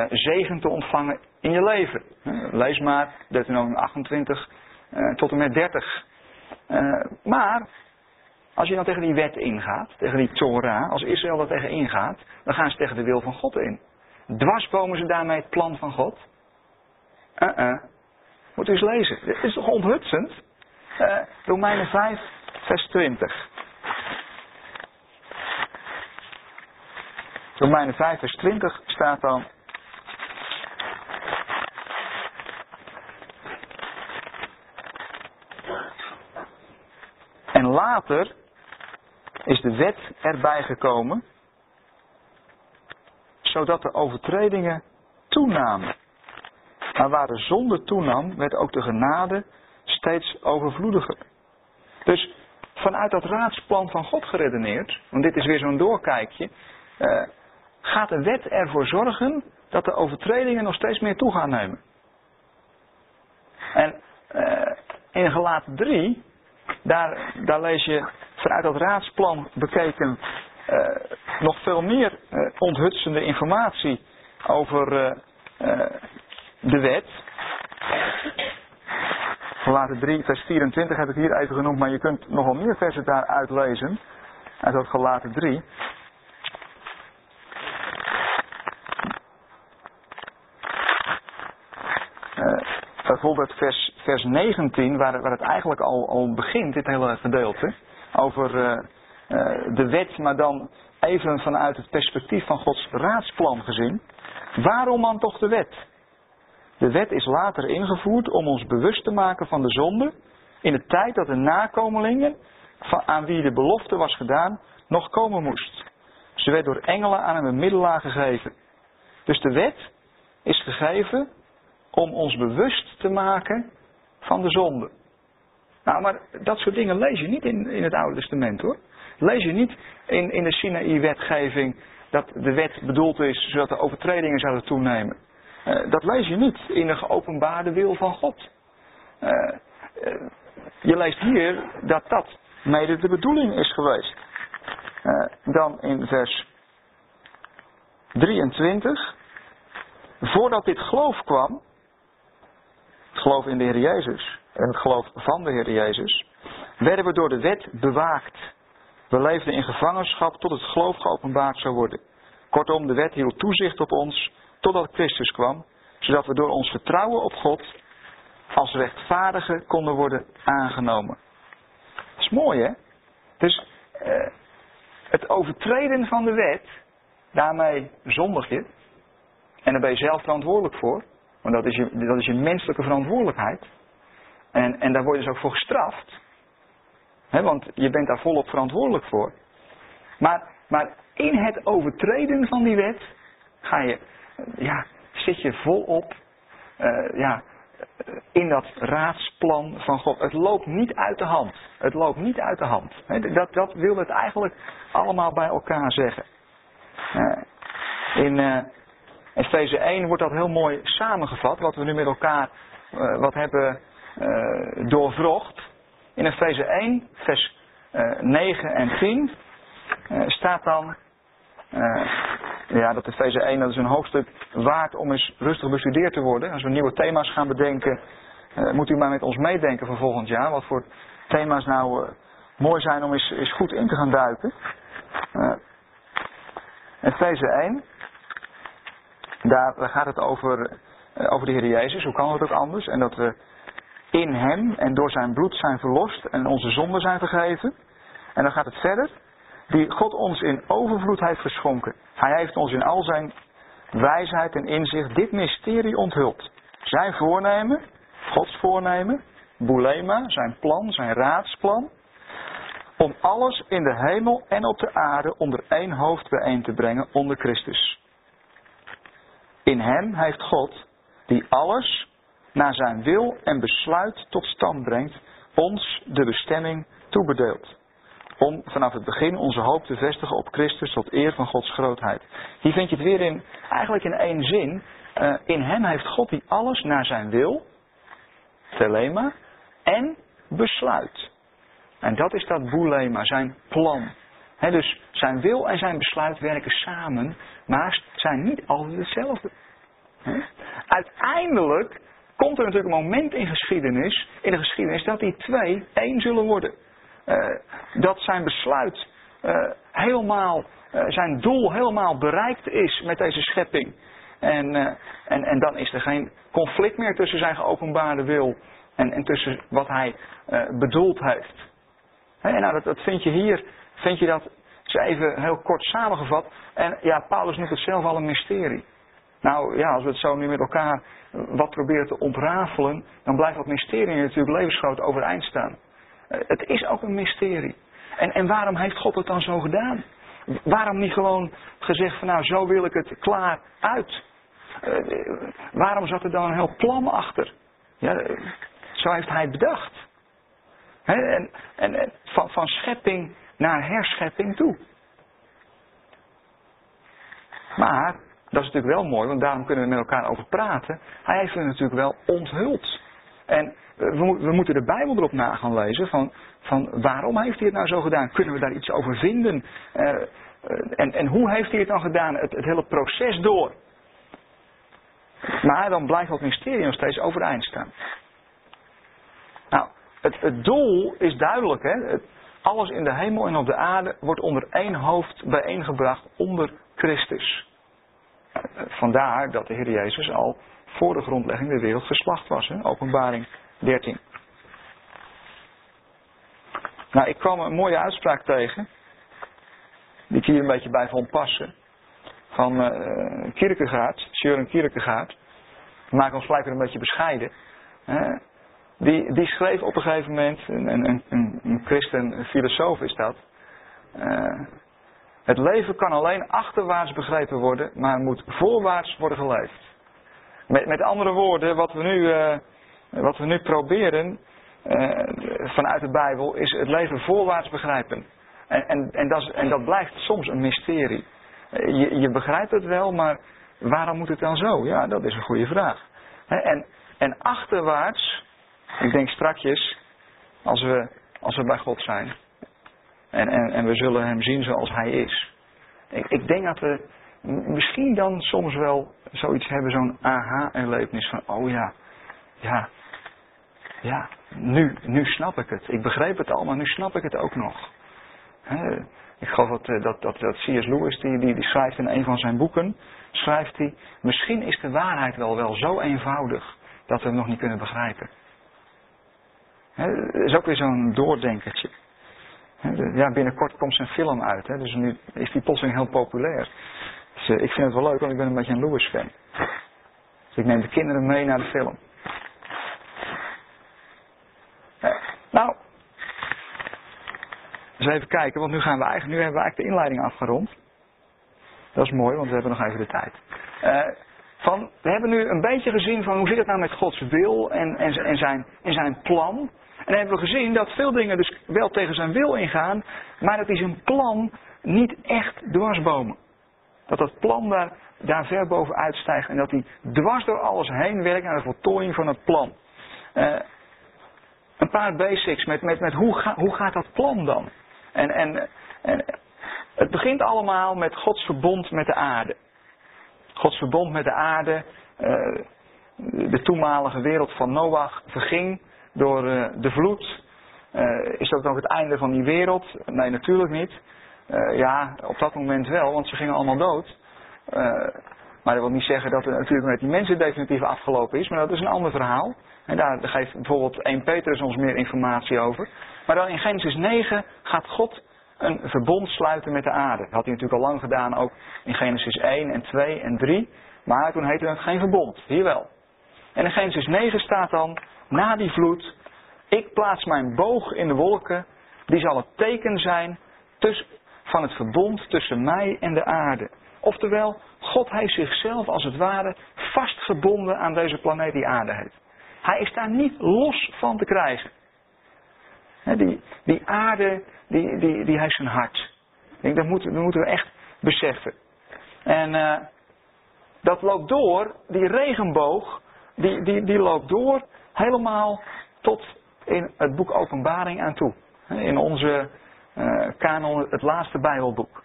zegen te ontvangen in je leven. Lees maar Deuteronomium 28 tot en met 30. maar als je dan tegen die wet ingaat, tegen die Torah, als Israël er tegen ingaat, dan gaan ze tegen de wil van God in. Dwarsbomen ze daarmee het plan van God? Uh-uh. Moet u eens lezen. Dit is toch onthutsend? Romeinen 5, vers 20. Romeinen 5 vers 20 staat dan. En later is de wet erbij gekomen zodat de overtredingen toenamen. Maar waar de zonde toenam, werd ook de genade steeds overvloediger. Dus vanuit dat raadsplan van God geredeneerd, want dit is weer zo'n doorkijkje, uh, gaat de wet ervoor zorgen dat de overtredingen nog steeds meer toe gaan nemen. En uh, in gelaten 3, daar, daar lees je vanuit dat raadsplan bekeken uh, nog veel meer onthutsende informatie over de wet. Gelaten 3, vers 24 heb ik hier even genoemd, maar je kunt nogal meer versen daaruit lezen. Uit dat gelaten 3. Uh, bijvoorbeeld vers, vers 19, waar, het eigenlijk al, al begint, dit hele gedeelte. Over uh, uh, de wet, maar dan even vanuit het perspectief van Gods raadsplan gezien. Waarom dan toch de wet? De wet is later ingevoerd om ons bewust te maken van de zonde in de tijd dat de nakomelingen aan wie de belofte was gedaan nog komen moest. Ze werd door engelen aan een bemiddelaar gegeven. Dus de wet is gegeven om ons bewust te maken van de zonde. Nou, maar dat soort dingen lees je niet in, in het Oude Testament hoor. Lees je niet in, in de Sinaï-wetgeving dat de wet bedoeld is zodat de overtredingen zouden toenemen. Uh, dat lees je niet in de geopenbaarde wil van God. Uh, uh, je leest hier dat dat mede de bedoeling is geweest. dan in vers 23. Voordat dit geloof kwam, het geloof in de Heer Jezus en het geloof van de Heer Jezus, werden we door de wet bewaakt. We leefden in gevangenschap tot het geloof geopenbaard zou worden. Kortom, de wet hield toezicht op ons totdat Christus kwam, zodat we door ons vertrouwen op God als rechtvaardigen konden worden aangenomen. Dat is mooi hè? Dus eh, het overtreden van de wet, daarmee zondig je. En daar ben je zelf verantwoordelijk voor. Want dat is je, dat is je menselijke verantwoordelijkheid. En, en daar word je dus ook voor gestraft. He, want je bent daar volop verantwoordelijk voor. Maar, maar in het overtreden van die wet ga je ja, zit je volop uh, ja, in dat raadsplan van God. Het loopt niet uit de hand. Het loopt niet uit de hand. Dat, dat wil het eigenlijk allemaal bij elkaar zeggen. Uh, in uh, Efeze 1 wordt dat heel mooi samengevat, wat we nu met elkaar wat hebben doorvrocht. In Efeze 1, vers 9 en 10 staat dan ja, dat Efeze 1 dat is een hoofdstuk waard om eens rustig bestudeerd te worden. Als we nieuwe thema's gaan bedenken, uh, moet u maar met ons meedenken voor volgend jaar. Wat voor thema's nou uh, mooi zijn om eens, eens, goed in te gaan duiken. Uh, Efeze 1, daar, gaat het over, over de Heer Jezus. Hoe kan het ook anders? En dat we in Hem en door Zijn bloed zijn verlost en onze zonden zijn vergeven. En dan gaat het verder die God ons in overvloed heeft geschonken. Hij heeft ons in al zijn wijsheid en inzicht dit mysterie onthuld. Zijn voornemen, Gods voornemen, Boulema, zijn plan, zijn raadsplan, om alles in de hemel en op de aarde onder één hoofd bijeen te brengen onder Christus. In hem heeft God, die alles naar zijn wil en besluit tot stand brengt, ons de bestemming toebedeeld om vanaf het begin onze hoop te vestigen op Christus tot eer van Gods grootheid. Hier vind je het weer in, eigenlijk in één zin. Uh, in hem heeft God die alles naar zijn wil, telema, en besluit. En dat is dat boelema, zijn plan. Dus zijn wil en zijn besluit werken samen, maar zijn niet altijd hetzelfde. He? Uiteindelijk komt er natuurlijk een moment in geschiedenis, in de geschiedenis, dat die twee één zullen worden. Uh, dat zijn besluit uh, helemaal, uh, zijn doel helemaal bereikt is met deze schepping. En, en, en dan is er geen conflict meer tussen zijn geopenbaarde wil en, en tussen wat hij bedoeld heeft. en nou, dat, dat vind je hier, vind je dat, even heel kort samengevat. En ja, Paulus noemt het zelf al een mysterie. Nou ja, als we het zo nu met elkaar wat proberen te ontrafelen, dan blijft dat mysterie natuurlijk levensgroot overeind staan. Het is ook een mysterie. En, en waarom heeft God het dan zo gedaan? Waarom niet gewoon gezegd van nou, zo wil ik het klaar uit? waarom zat er dan een heel plan achter? Ja, zo heeft hij het bedacht. en, en, van, van schepping naar herschepping toe. Maar, dat is natuurlijk wel mooi, want daarom kunnen we met elkaar over praten. Hij heeft het natuurlijk wel onthuld. En we, we, moeten de Bijbel erop na gaan lezen van, van waarom heeft hij het nou zo gedaan? Kunnen we daar iets over vinden? Uh, en, en hoe heeft hij het dan gedaan? Het, het hele proces door. Maar dan blijft dat mysterie nog steeds overeind staan. Nou, het, het doel is duidelijk. Hè? alles in de hemel en op de aarde wordt onder één hoofd bijeengebracht onder Christus. Vandaar dat de Heer Jezus al voor de grondlegging der wereld geslacht was. Hè? Openbaring 13. Nou, ik kwam een mooie uitspraak tegen. Die ik hier een beetje bij vond passen. Van uh, Kierkegaard, Søren Kierkegaard. Maak ons gelijk een beetje bescheiden. Die, die schreef op een gegeven moment, een, een, een, een christen filosoof is dat. Uh, het leven kan alleen achterwaarts begrepen worden, maar moet voorwaarts worden geleefd. Met, met andere woorden, wat we nu, uh, wat we nu proberen uh, vanuit de Bijbel, is het leven voorwaarts begrijpen. En, en, en, dat, en dat blijft soms een mysterie. Je, je begrijpt het wel, maar waarom moet het dan zo? Ja, dat is een goede vraag. En, en achterwaarts, ik denk strakjes, als we, als we bij God zijn. En, en, en we zullen Hem zien zoals Hij is. Ik, ik denk dat we misschien dan soms wel zoiets hebben, zo'n aha-erlevenis van, oh ja, ja, ja, nu, nu snap ik het. Ik begreep het al, maar nu snap ik het ook nog. ik geloof dat, eh, dat, dat, dat C.S. Lewis, die, die, die schrijft in een van zijn boeken, schrijft hij, misschien is de waarheid wel, wel zo eenvoudig dat we hem nog niet kunnen begrijpen. Dat is ook weer zo'n doordenkertje. Ja, binnenkort komt zijn film uit, hè, dus nu is die plotseling heel populair. Ik vind het wel leuk, want ik ben een beetje een Lewis fan. Dus ik neem de kinderen mee naar de film. Uh, nou, eens even kijken, want nu gaan we eigenlijk, nu hebben we eigenlijk de inleiding afgerond. Dat is mooi, want we hebben nog even de tijd. Uh, van, we hebben nu een beetje gezien van hoe zit het nou met Gods wil en, en, en, zijn, zijn plan. En hebben we gezien dat veel dingen dus wel tegen zijn wil ingaan, maar dat hij zijn plan niet echt dwarsbomen. Dat dat plan daar, daar ver boven uitstijgt en dat hij dwars door alles heen werkt naar de voltooiing van het plan. Uh, een paar basics met, met, met hoe, ga, hoe gaat dat plan dan? En, en, het begint allemaal met Gods verbond met de aarde. Gods verbond met de aarde, uh, de toenmalige wereld van Noach verging door uh, de vloed. Is dat ook het einde van die wereld? Nee, natuurlijk niet. Uh, ja, op dat moment wel, want ze gingen allemaal dood. maar dat wil niet zeggen dat het natuurlijk met die mensen definitief afgelopen is, maar dat is een ander verhaal. En daar geeft bijvoorbeeld 1 Petrus ons meer informatie over. Maar dan in Genesis 9 gaat God een verbond sluiten met de aarde. Dat had hij natuurlijk al lang gedaan, ook in Genesis 1 en 2 en 3. Maar toen heette het geen verbond, hier wel. En in Genesis 9 staat dan, na die vloed, ik plaats mijn boog in de wolken, die zal het teken zijn tussen, van het verbond tussen mij en de aarde. Oftewel, God heeft zichzelf als het ware vastgebonden aan deze planeet die aarde heet. Hij is daar niet los van te krijgen. Die, die aarde, die, die, die heeft zijn hart. Ik denk, dat moeten, moeten we echt beseffen. En uh, dat loopt door, die regenboog, die, die, die loopt door helemaal tot in het boek Openbaring aan toe. In onze uh, kanon, het laatste Bijbelboek.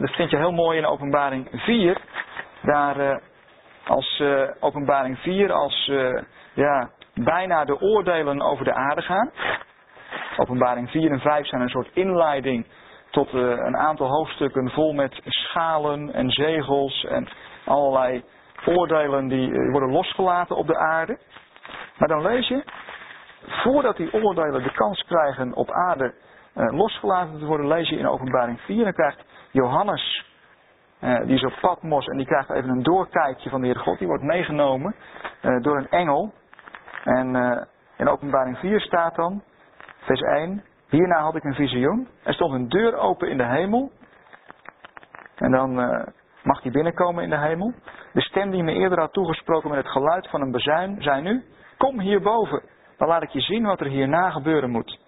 Dat vind je heel mooi in Openbaring 4. Daar uh, als Openbaring 4 als ja, bijna de oordelen over de aarde gaan. Openbaring 4 en 5 zijn een soort inleiding tot een aantal hoofdstukken vol met schalen en zegels en allerlei oordelen die worden losgelaten op de aarde. Maar dan lees je, voordat die oordelen de kans krijgen op aarde losgelaten te worden, lees je in openbaring 4 en krijgt Johannes, die is op Patmos en die krijgt even een doorkijkje van de Heer God, die wordt meegenomen door een engel. En in openbaring 4 staat dan, Vers 1. Hierna had ik een visioen. Er stond een deur open in de hemel. En dan mag hij binnenkomen in de hemel. De stem die me eerder had toegesproken met het geluid van een bezuin, zei nu, kom hierboven, dan laat ik je zien wat er hierna gebeuren moet.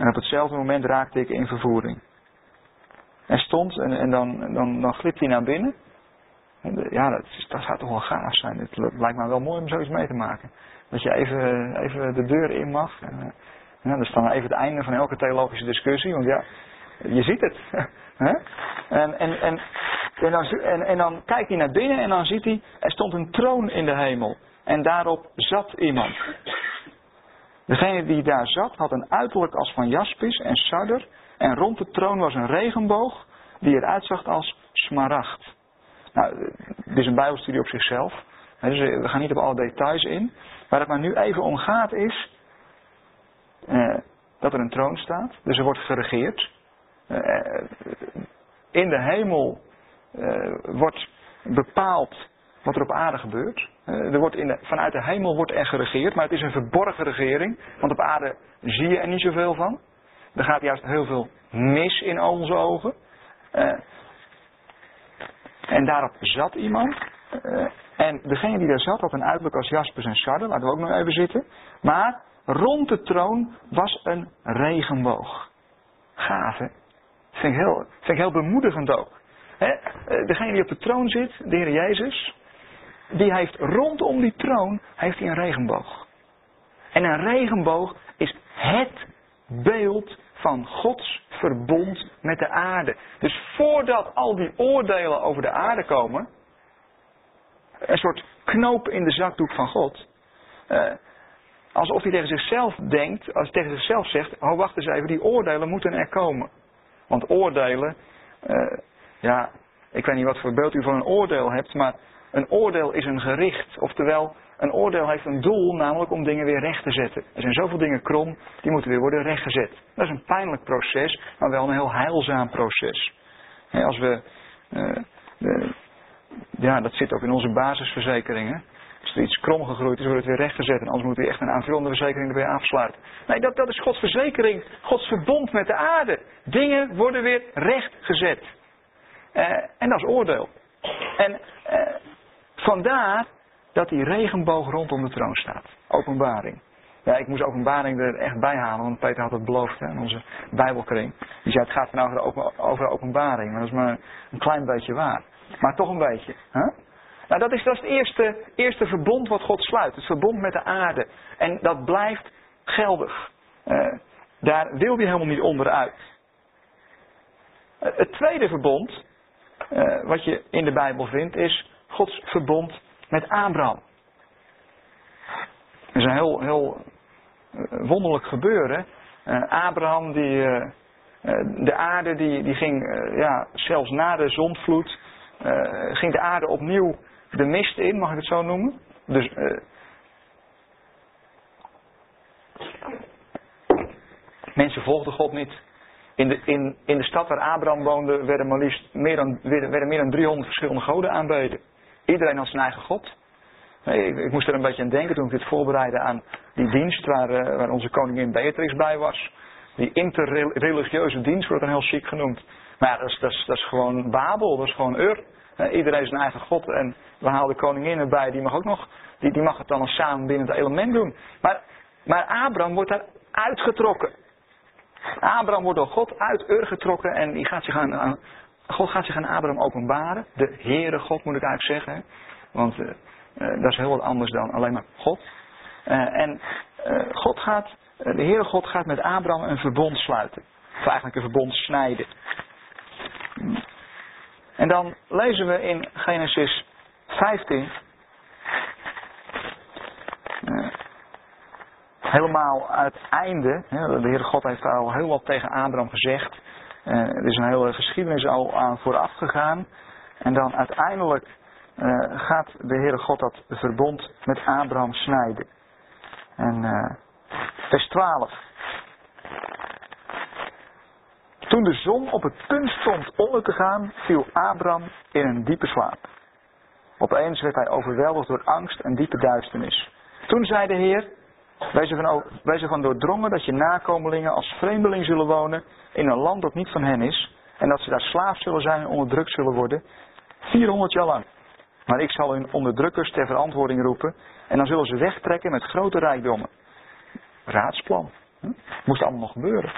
En op hetzelfde moment raakte ik in vervoering. En stond en, en dan, dan, dan glipt hij naar binnen. En ja, dat, dat gaat toch wel gaaf zijn. Het lijkt me wel mooi om zoiets mee te maken. Dat je even, even de deur in mag. En, eh, ja, dat is dan even het einde van elke theologische discussie. Want ja, je ziet het. en, en, en, en, dan, en, en dan kijkt hij naar binnen en dan ziet hij, er stond een troon in de hemel. En daarop zat iemand. Degene die daar zat had een uiterlijk als van jaspis en sarder. En rond de troon was een regenboog die eruit zag als smaragd. Nou, dit is een bijbelstudie op zichzelf. Dus we gaan niet op alle details in. Waar het maar nu even om gaat is eh, dat er een troon staat. Dus er wordt geregeerd. Eh, in de hemel eh, wordt bepaald wat er op aarde gebeurt. Eh, er wordt in vanuit de hemel wordt er geregeerd, maar het is een verborgen regering. Want op aarde zie je er niet zoveel van. Er gaat juist heel veel mis in onze ogen. Uh, en daarop zat iemand. Uh, en degene die daar zat had een uiterlijk als jaspers en sarden. Laten we ook nog even zitten. Maar rond de troon was een regenboog. Gaaf hè? Vind ik heel, vind ik heel bemoedigend ook. Degene die op de troon zit, de Heer Jezus, die heeft rondom die troon heeft hij een regenboog. En een regenboog is het beeld van Gods verbond met de aarde. Dus voordat al die oordelen over de aarde komen, een soort knoop in de zakdoek van God. Uh, alsof hij tegen zichzelf denkt, als hij tegen zichzelf zegt, oh wacht eens even, die oordelen moeten er komen. Want oordelen, uh, ja, ik weet niet wat voor beeld u van een oordeel hebt, maar een oordeel is een gericht. Oftewel, een oordeel heeft een doel, namelijk om dingen weer recht te zetten. Er zijn zoveel dingen krom, die moeten weer worden rechtgezet. Dat is een pijnlijk proces, maar wel een heel heilzaam proces. als we, de, ja, dat zit ook in onze basisverzekeringen. Als er iets krom gegroeid is, wordt het weer rechtgezet. En anders moet hij echt een aanvullende verzekering erbij afsluiten. Nee, dat, dat is Gods verzekering. Gods verbond met de aarde. Dingen worden weer rechtgezet. Uh, en dat is oordeel. En uh, vandaar dat die regenboog rondom de troon staat. Openbaring. Ja, ik moest openbaring er echt bij halen, want Peter had het beloofd hè, in onze Bijbelkring. Die zei het gaat nou over, over openbaring, maar dat is maar een klein beetje waar. Maar toch een beetje. Hè? Nou, dat is, dat is het eerste, eerste verbond wat God sluit. Het verbond met de aarde. En dat blijft geldig. Uh, daar wil hij helemaal niet onderuit. Uh, het tweede verbond, uh, wat je in de Bijbel vindt, is Gods verbond met Abraham. Dat is een heel, heel wonderlijk gebeuren. Abraham, die, de aarde, die, die ging ja, zelfs na de zondvloed, ging de aarde opnieuw de mist in, mag ik het zo noemen. Dus mensen volgden God niet. In de, in, in de stad waar Abraham woonde werden maar liefst meer dan, werden meer dan 300 verschillende goden aanbeden. Iedereen had zijn eigen God. Ik, moest er een beetje aan denken toen ik dit voorbereidde aan die dienst waar, uh, waar onze koningin Beatrix bij was. Die interreligieuze dienst wordt dan heel chic genoemd. Maar ja, dat is, dat is, gewoon Babel, dat is gewoon Ur. Uh, iedereen zijn eigen God en we halen de koningin erbij, die mag ook nog, die, die mag het dan samen binnen het element doen. Maar, maar Abraham wordt daar uitgetrokken. Abraham wordt door God uit Ur getrokken en die gaat zich aan, God gaat zich aan Abraham openbaren. De Heere God moet ik eigenlijk zeggen. Want uh, uh, dat is heel wat anders dan alleen maar God. Uh, en God gaat, de Heere God gaat met Abraham een verbond sluiten. Of eigenlijk een verbond snijden. En dan lezen we in Genesis 15. Uh, helemaal het einde. de Heere God heeft al heel wat tegen Abraham gezegd. Er is een hele geschiedenis al aan vooraf gegaan. En dan uiteindelijk uh, gaat de Heere God dat verbond met Abraham snijden. En vers 12. Toen de zon op het punt stond onder te gaan, viel Abraham in een diepe slaap. Opeens werd hij overweldigd door angst en diepe duisternis. Toen zei de Heer, wees ervan, ervan doordrongen dat je nakomelingen als vreemdeling zullen wonen in een land dat niet van hen is, En dat ze daar slaaf zullen zijn en onderdrukt zullen worden. 400 jaar lang. Maar ik zal hun onderdrukkers ter verantwoording roepen. En dan zullen ze wegtrekken met grote rijkdommen. Raadsplan. Moest allemaal nog gebeuren.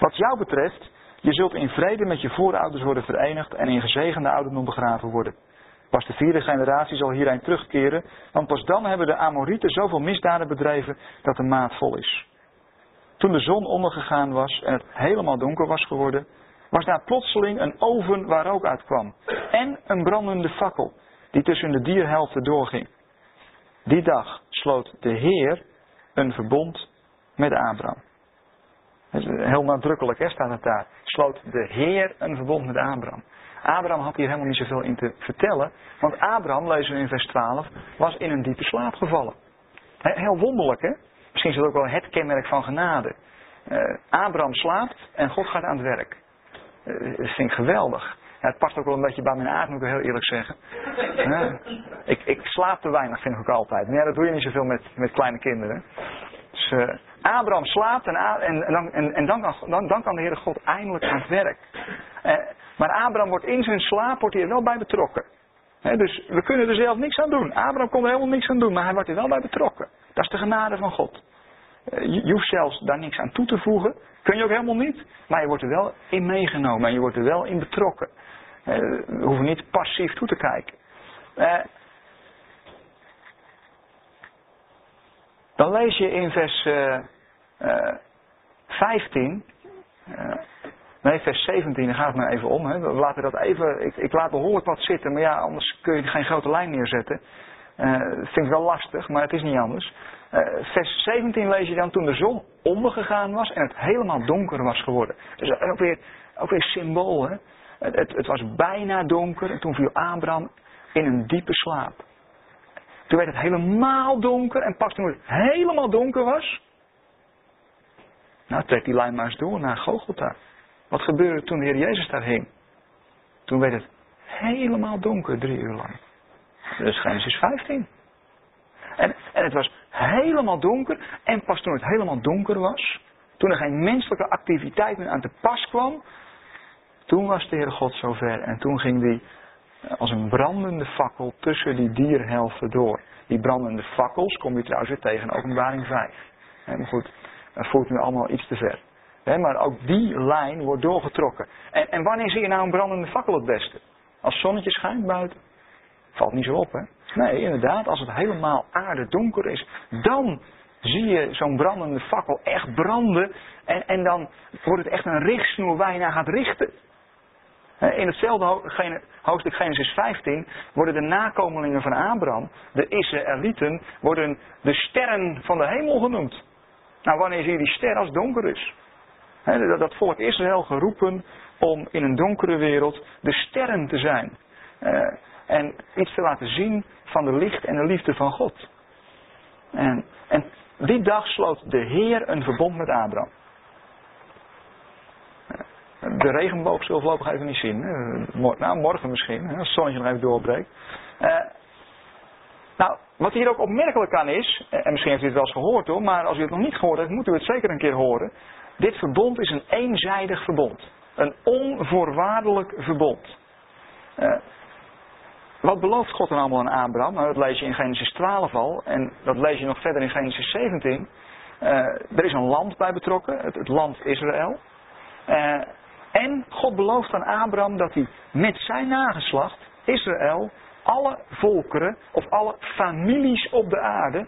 Wat jou betreft, je zult in vrede met je voorouders worden verenigd en in gezegende ouderdom begraven worden. Pas de vierde generatie zal hierheen terugkeren, want pas dan hebben de Amorieten zoveel misdaden bedreven dat de maat vol is. Toen de zon ondergegaan was en het helemaal donker was geworden, was daar plotseling een oven waar rook uitkwam en een brandende fakkel die tussen de dierhelften doorging. Die dag sloot de Heer een verbond met Abraham. Heel nadrukkelijk hè, staat het daar. Sloot de Heer een verbond met Abraham. Abraham had hier helemaal niet zoveel in te vertellen. Want Abraham, lezen we in vers 12, was in een diepe slaap gevallen. Heel wonderlijk hè. Misschien is het ook wel het kenmerk van genade. Uh, Abraham slaapt en God gaat aan het werk. Uh, dat vind ik geweldig. Ja, het past ook wel een beetje bij mijn aard, moet ik heel eerlijk zeggen. ik, ik slaap te weinig, vind ik ook altijd. Maar ja, dat doe je niet zoveel met, met kleine kinderen. Dus uh, Abraham slaapt en, en, en, en, en dan, kan, dan, dan, kan de Heere God eindelijk aan het werk. Maar Abraham wordt in zijn slaap wordt hij er wel bij betrokken. Dus we kunnen er zelf niks aan doen. Abraham kon er helemaal niks aan doen, maar hij wordt er wel bij betrokken. Dat is de genade van God. Uh, je, hoeft zelfs daar niks aan toe te voegen. Kun je ook helemaal niet. Maar je wordt er wel in meegenomen en je wordt er wel in betrokken. we hoeven niet passief toe te kijken. Dan lees je in vers uh, uh, 15. Nee, vers 17, daar gaat het maar even om. Hè. We laten dat even. Ik, ik, laat behoorlijk wat zitten, maar ja, anders kun je geen grote lijn neerzetten. Uh, vind ik wel lastig, maar het is niet anders. Uh, vers 17 lees je dan toen de zon ondergegaan was en het helemaal donker was geworden. Dus ook weer, ook weer symbool. Hè? Het, het, het was bijna donker en toen viel Abraham in een diepe slaap. Toen werd het helemaal donker en pas toen het helemaal donker was. Nou, trek die lijn maar eens door naar Gogolta. Wat gebeurde toen de Heer Jezus daar hing? Toen werd het helemaal donker drie uur lang. Is Genesis 15. En, en het was helemaal donker. En pas toen het helemaal donker was, toen er geen menselijke activiteit meer aan te pas kwam, toen was de Heer God zover. En toen ging die als een brandende fakkel tussen die dierhelften door. Die brandende fakkels kom je trouwens weer tegen in openbaring 5. maar goed, dat voert nu allemaal iets te ver. Maar ook die lijn wordt doorgetrokken. En, en wanneer zie je nou een brandende fakkel het beste? Als zonnetje schijnt buiten? Valt niet zo op, hè? Nee, inderdaad, als het helemaal aardedonker is, dan zie je zo'n brandende fakkel echt branden. En, en dan wordt het echt een richtsnoer waar je naar gaat richten. In hetzelfde hoofdstuk Genesis 15 worden de nakomelingen van Abraham, de Israëlieten, worden de sterren van de hemel genoemd. Nou, wanneer zie je die ster als donker is? Dat volk Israël geroepen om in een donkere wereld de sterren te zijn. Eh, en iets te laten zien van de licht en de liefde van God. En, en die dag sloot de Heer een verbond met Abraham. De regenboog zullen we voorlopig even niet zien. Nou, morgen misschien, als het zonnetje nog even doorbreekt. Uh, nou, wat hier ook opmerkelijk aan is, en misschien heeft u het wel eens gehoord hoor, maar als u het nog niet gehoord heeft, moet u het zeker een keer horen. Dit verbond is een eenzijdig verbond. Een onvoorwaardelijk verbond. Uh, wat belooft God dan allemaal aan Abraham? Nou, dat lees je in Genesis 12 al, en dat lees je nog verder in Genesis 17. Uh, er is een land bij betrokken, het, land Israël. Uh, en God belooft aan Abraham dat hij met zijn nageslacht, Israël, alle volkeren of alle families op de aarde,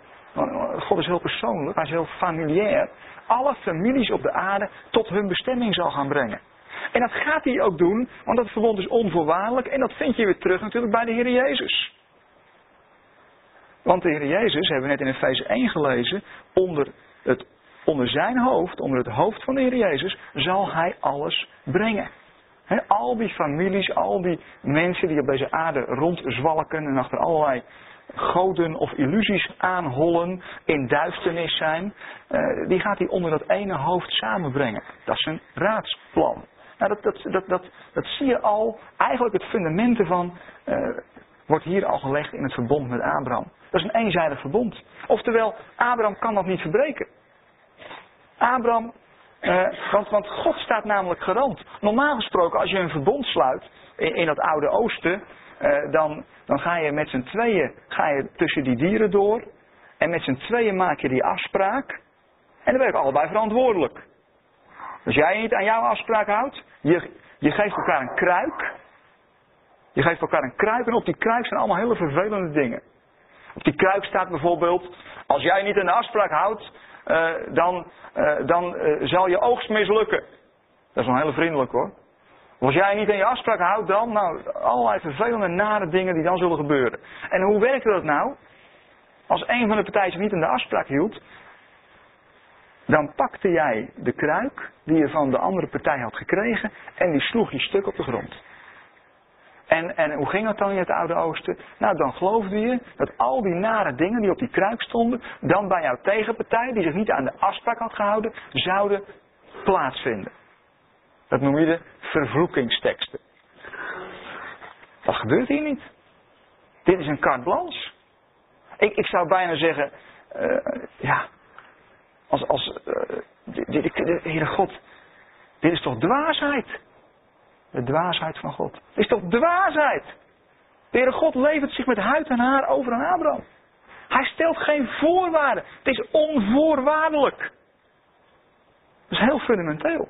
God is heel persoonlijk, hij is heel familiair, alle families op de aarde tot hun bestemming zal gaan brengen. En dat gaat hij ook doen, want dat verbond is onvoorwaardelijk en dat vind je weer terug natuurlijk bij de Heer Jezus. Want de Heer Jezus, hebben we net in Efeze 1 gelezen, onder het onder zijn hoofd, onder het hoofd van de Heer Jezus, zal hij alles brengen. al die families, al die mensen die op deze aarde rondzwalken en achter allerlei goden of illusies aanhollen, in duisternis zijn, eh, die gaat hij onder dat ene hoofd samenbrengen. Dat is een raadsplan. Nou, dat, dat, dat, dat, dat zie je al, eigenlijk het fundament ervan uh, wordt hier al gelegd in het verbond met Abraham. Dat is een eenzijdig verbond. Oftewel, Abraham kan dat niet verbreken. Abraham Uh, want, want God staat namelijk garant. Normaal gesproken, als je een verbond sluit in, in het Oude Oosten, uh, dan, dan ga je met z'n tweeën ga je tussen die dieren door. En met z'n tweeën maak je die afspraak. En dan ben je allebei verantwoordelijk. Als jij niet aan jouw afspraak houdt, je, je geeft elkaar een kruik. Je geeft elkaar een kruik en op die kruik zijn allemaal hele vervelende dingen. Op die kruik staat bijvoorbeeld, als jij niet aan de afspraak houdt, uh, dan, uh, dan zal je oogst mislukken. Dat is wel heel vriendelijk hoor. Als jij niet aan je afspraak houdt dan, nou, allerlei vervelende nare dingen die dan zullen gebeuren. En hoe werkte dat nou? Als een van de partijen niet aan de afspraak hield, dan pakte jij de kruik die je van de andere partij had gekregen en die sloeg je stuk op de grond. En, en hoe ging dat dan in het Oude Oosten? Nou, dan geloofde je dat al die nare dingen die op die kruik stonden, dan bij jouw tegenpartij, die zich niet aan de afspraak had gehouden, zouden plaatsvinden. Dat noem je de vervloekingsteksten. Dat gebeurt hier niet. Dit is een carte blanche. Ik, ik zou bijna zeggen, uh, ja, als, als dit, dit, dit, Heere God, dit is toch dwaasheid? De dwaasheid van God. Het is toch dwaasheid? De Heere God levert zich met huid en haar over aan Abraham. Hij stelt geen voorwaarden. Het is onvoorwaardelijk. Dat is heel fundamenteel.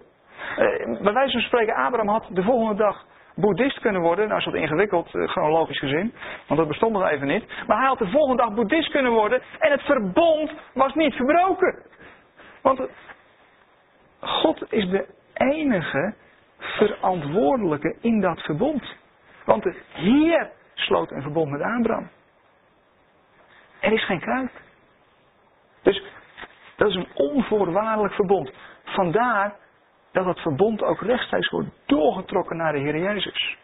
Uh, bij wijze van spreken, Abraham had de volgende dag boeddhist kunnen worden. Nou is dat ingewikkeld, uh, chronologisch gezien. Want dat bestond nog even niet. Maar hij had de volgende dag boeddhist kunnen worden. En het verbond was niet verbroken. Want God is de enige verantwoordelijke in dat verbond. Want de Heer sloot een verbond met Abraham. Er is geen kruik. Dus dat is een onvoorwaardelijk verbond. Vandaar dat het verbond ook rechtstreeks wordt doorgetrokken naar de Heer Jezus.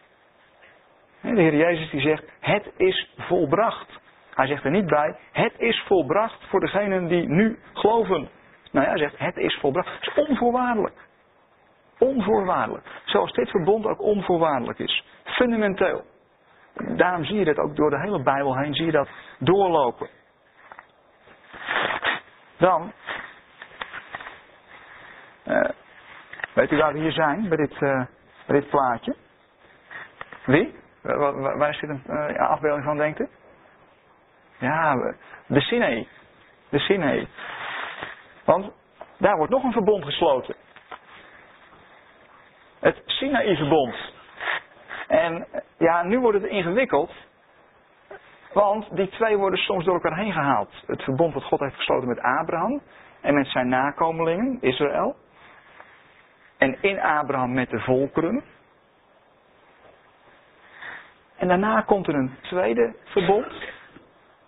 De Heer Jezus die zegt, het is volbracht. Hij zegt er niet bij, het is volbracht voor degenen die nu geloven. Nou ja, hij zegt, het is volbracht. Het is onvoorwaardelijk. Onvoorwaardelijk. Zoals dit verbond ook onvoorwaardelijk is. Fundamenteel. Daarom zie je dat ook door de hele Bijbel heen, zie je dat doorlopen. Dan, uh, weet u waar we hier zijn, bij dit, uh, bij dit plaatje? Wie? Waar, waar is dit een uh, afbeelding van, denkt u? Ja, de Sinaï. De Sinaï. Want daar wordt nog een verbond gesloten. Het Sinaï-verbond. En ja, nu wordt het ingewikkeld. Want die twee worden soms door elkaar heen gehaald. Het verbond dat God heeft gesloten met Abraham en met zijn nakomelingen, Israël. En in Abraham met de volkeren. En daarna komt er een tweede verbond.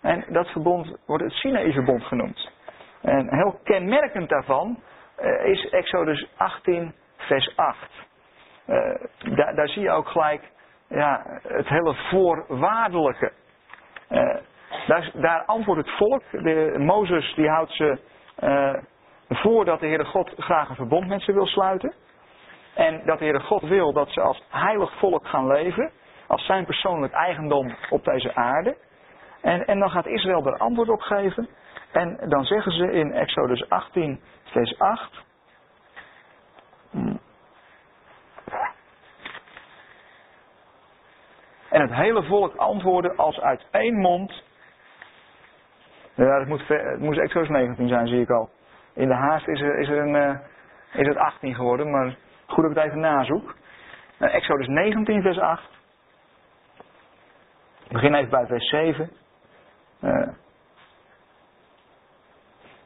En dat verbond wordt het Sinaï-verbond genoemd. En heel kenmerkend daarvan uh, is Exodus 18, vers 8. Uh, daar, zie je ook gelijk ja, het hele voorwaardelijke. Uh, daar, daar, antwoordt het volk. De, Mozes die houdt ze voor dat de Heere God graag een verbond met ze wil sluiten. En dat de Heere God wil dat ze als heilig volk gaan leven. Als zijn persoonlijk eigendom op deze aarde. En, en dan gaat Israël er antwoord op geven. En dan zeggen ze in Exodus 18, vers 8. En het hele volk antwoordde als uit één mond. Ja, het moet, het moet Exodus 19 zijn, zie ik al. In de haast is, er, is, er een, uh, is het 18 geworden, maar goed dat ik het even nazoek. Uh, Exodus 19, vers 8. Ik begin even bij vers 7. Uh,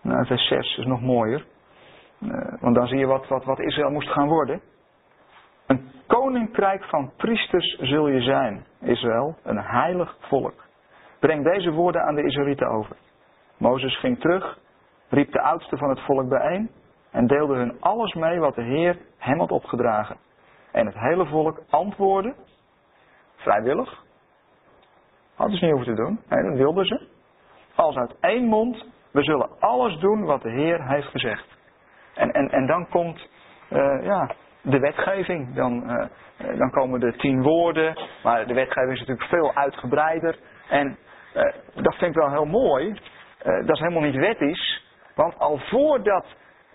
nou, vers 6 is nog mooier. Uh, want dan zie je wat, wat, wat Israël moest gaan worden. Een koninkrijk van priesters zul je zijn, Israël, een heilig volk. Breng deze woorden aan de Israëlieten over. Mozes ging terug, riep de oudsten van het volk bijeen en deelde hun alles mee wat de Heer hem had opgedragen. En het hele volk antwoordde, vrijwillig, hadden ze niet hoeven te doen, nee, dat wilden ze, als uit één mond we zullen alles doen wat de Heer heeft gezegd. En, en, en dan komt uh, ja, de wetgeving. Dan, uh, dan komen de tien woorden. Maar de wetgeving is natuurlijk veel uitgebreider. En uh, dat vind ik wel heel mooi. dat is helemaal niet wettisch. Want al voordat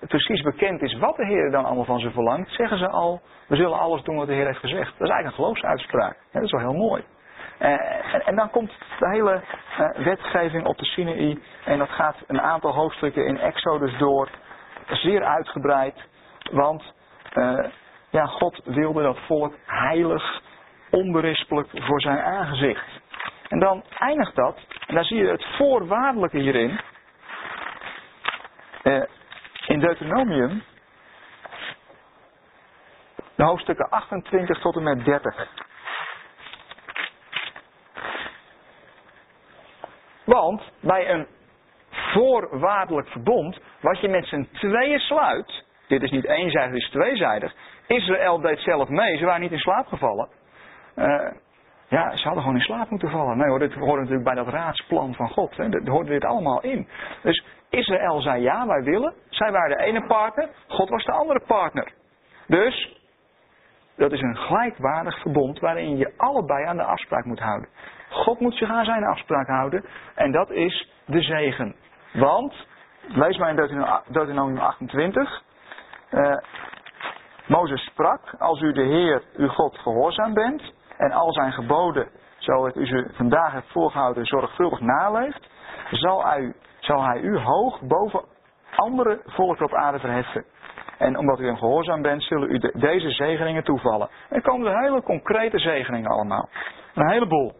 precies bekend is wat de Heer dan allemaal van ze verlangt, zeggen ze al, we zullen alles doen wat de Heer heeft gezegd. Dat is eigenlijk een geloofsuitspraak. dat is wel heel mooi. Eh, en, dan komt de hele uh, wetgeving op de Sinaï. En dat gaat een aantal hoofdstukken in Exodus door. Zeer uitgebreid. Want uh, ja, God wilde dat volk heilig, onberispelijk voor zijn aangezicht. En dan eindigt dat, en daar zie je het voorwaardelijke hierin. In Deuteronomium, de hoofdstukken 28 tot en met 30. Want bij een voorwaardelijk verbond, wat je met z'n tweeën sluit, dit is niet eenzijdig, dit is tweezijdig. Israël deed zelf mee, ze waren niet in slaap gevallen. Uh, ja, ze hadden gewoon in slaap moeten vallen. Nee hoor, dit hoort natuurlijk bij dat raadsplan van God. Hè. Daar hoorde dit allemaal in. Dus Israël zei ja, wij willen. Zij waren de ene partner, God was de andere partner. Dus, dat is een gelijkwaardig verbond waarin je allebei aan de afspraak moet houden. God moet zich aan zijn afspraak houden. En dat is de zegen. Want, lees maar in Deuteronomium 28. Uh, Mozes sprak, als u de Heer, uw God, gehoorzaam bent en al zijn geboden, zo ik u ze vandaag heb voorgehouden, zorgvuldig naleeft, zal hij, zal hij u hoog boven andere volken op aarde verheffen. En omdat u hem gehoorzaam bent, zullen u deze zegeningen toevallen. En komen er hele concrete zegeningen allemaal. Een heleboel.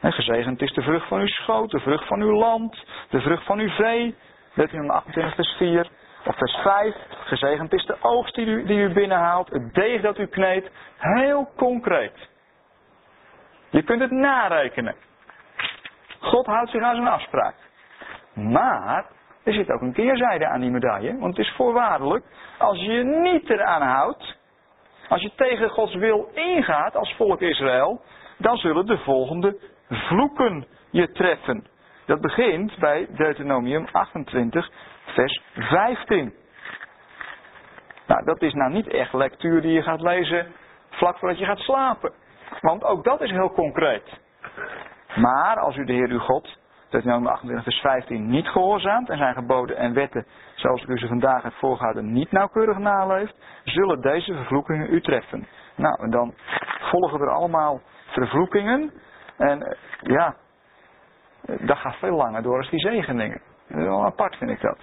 En gezegend is de vrucht van uw schoot, de vrucht van uw land, de vrucht van uw vee. Deuteronomium 28 vers 4. Of vers 5. Gezegend is de oogst die u, die u binnenhaalt, het deeg dat u kneedt. Heel concreet. Je kunt het narekenen. God houdt zich aan zijn afspraak. Maar er zit ook een keerzijde aan die medaille. Want het is voorwaardelijk, als je je niet eraan houdt, als je tegen Gods wil ingaat als volk Israël, dan zullen de volgende vloeken je treffen. Dat begint bij Deuteronomium 28, vers 15. Nou, dat is nou niet echt lectuur die je gaat lezen vlak voordat je gaat slapen. Want ook dat is heel concreet. Maar als u de Heer uw God, Deuteronomium 28 vers 15, niet gehoorzaamt en zijn geboden en wetten, zoals ik u ze vandaag heb voorgehouden, niet nauwkeurig naleeft, zullen deze vervloekingen u treffen. Nou, en dan volgen er allemaal vervloekingen en eh, ja, dat gaat veel langer door als die zegeningen. Dat is wel apart vind ik dat.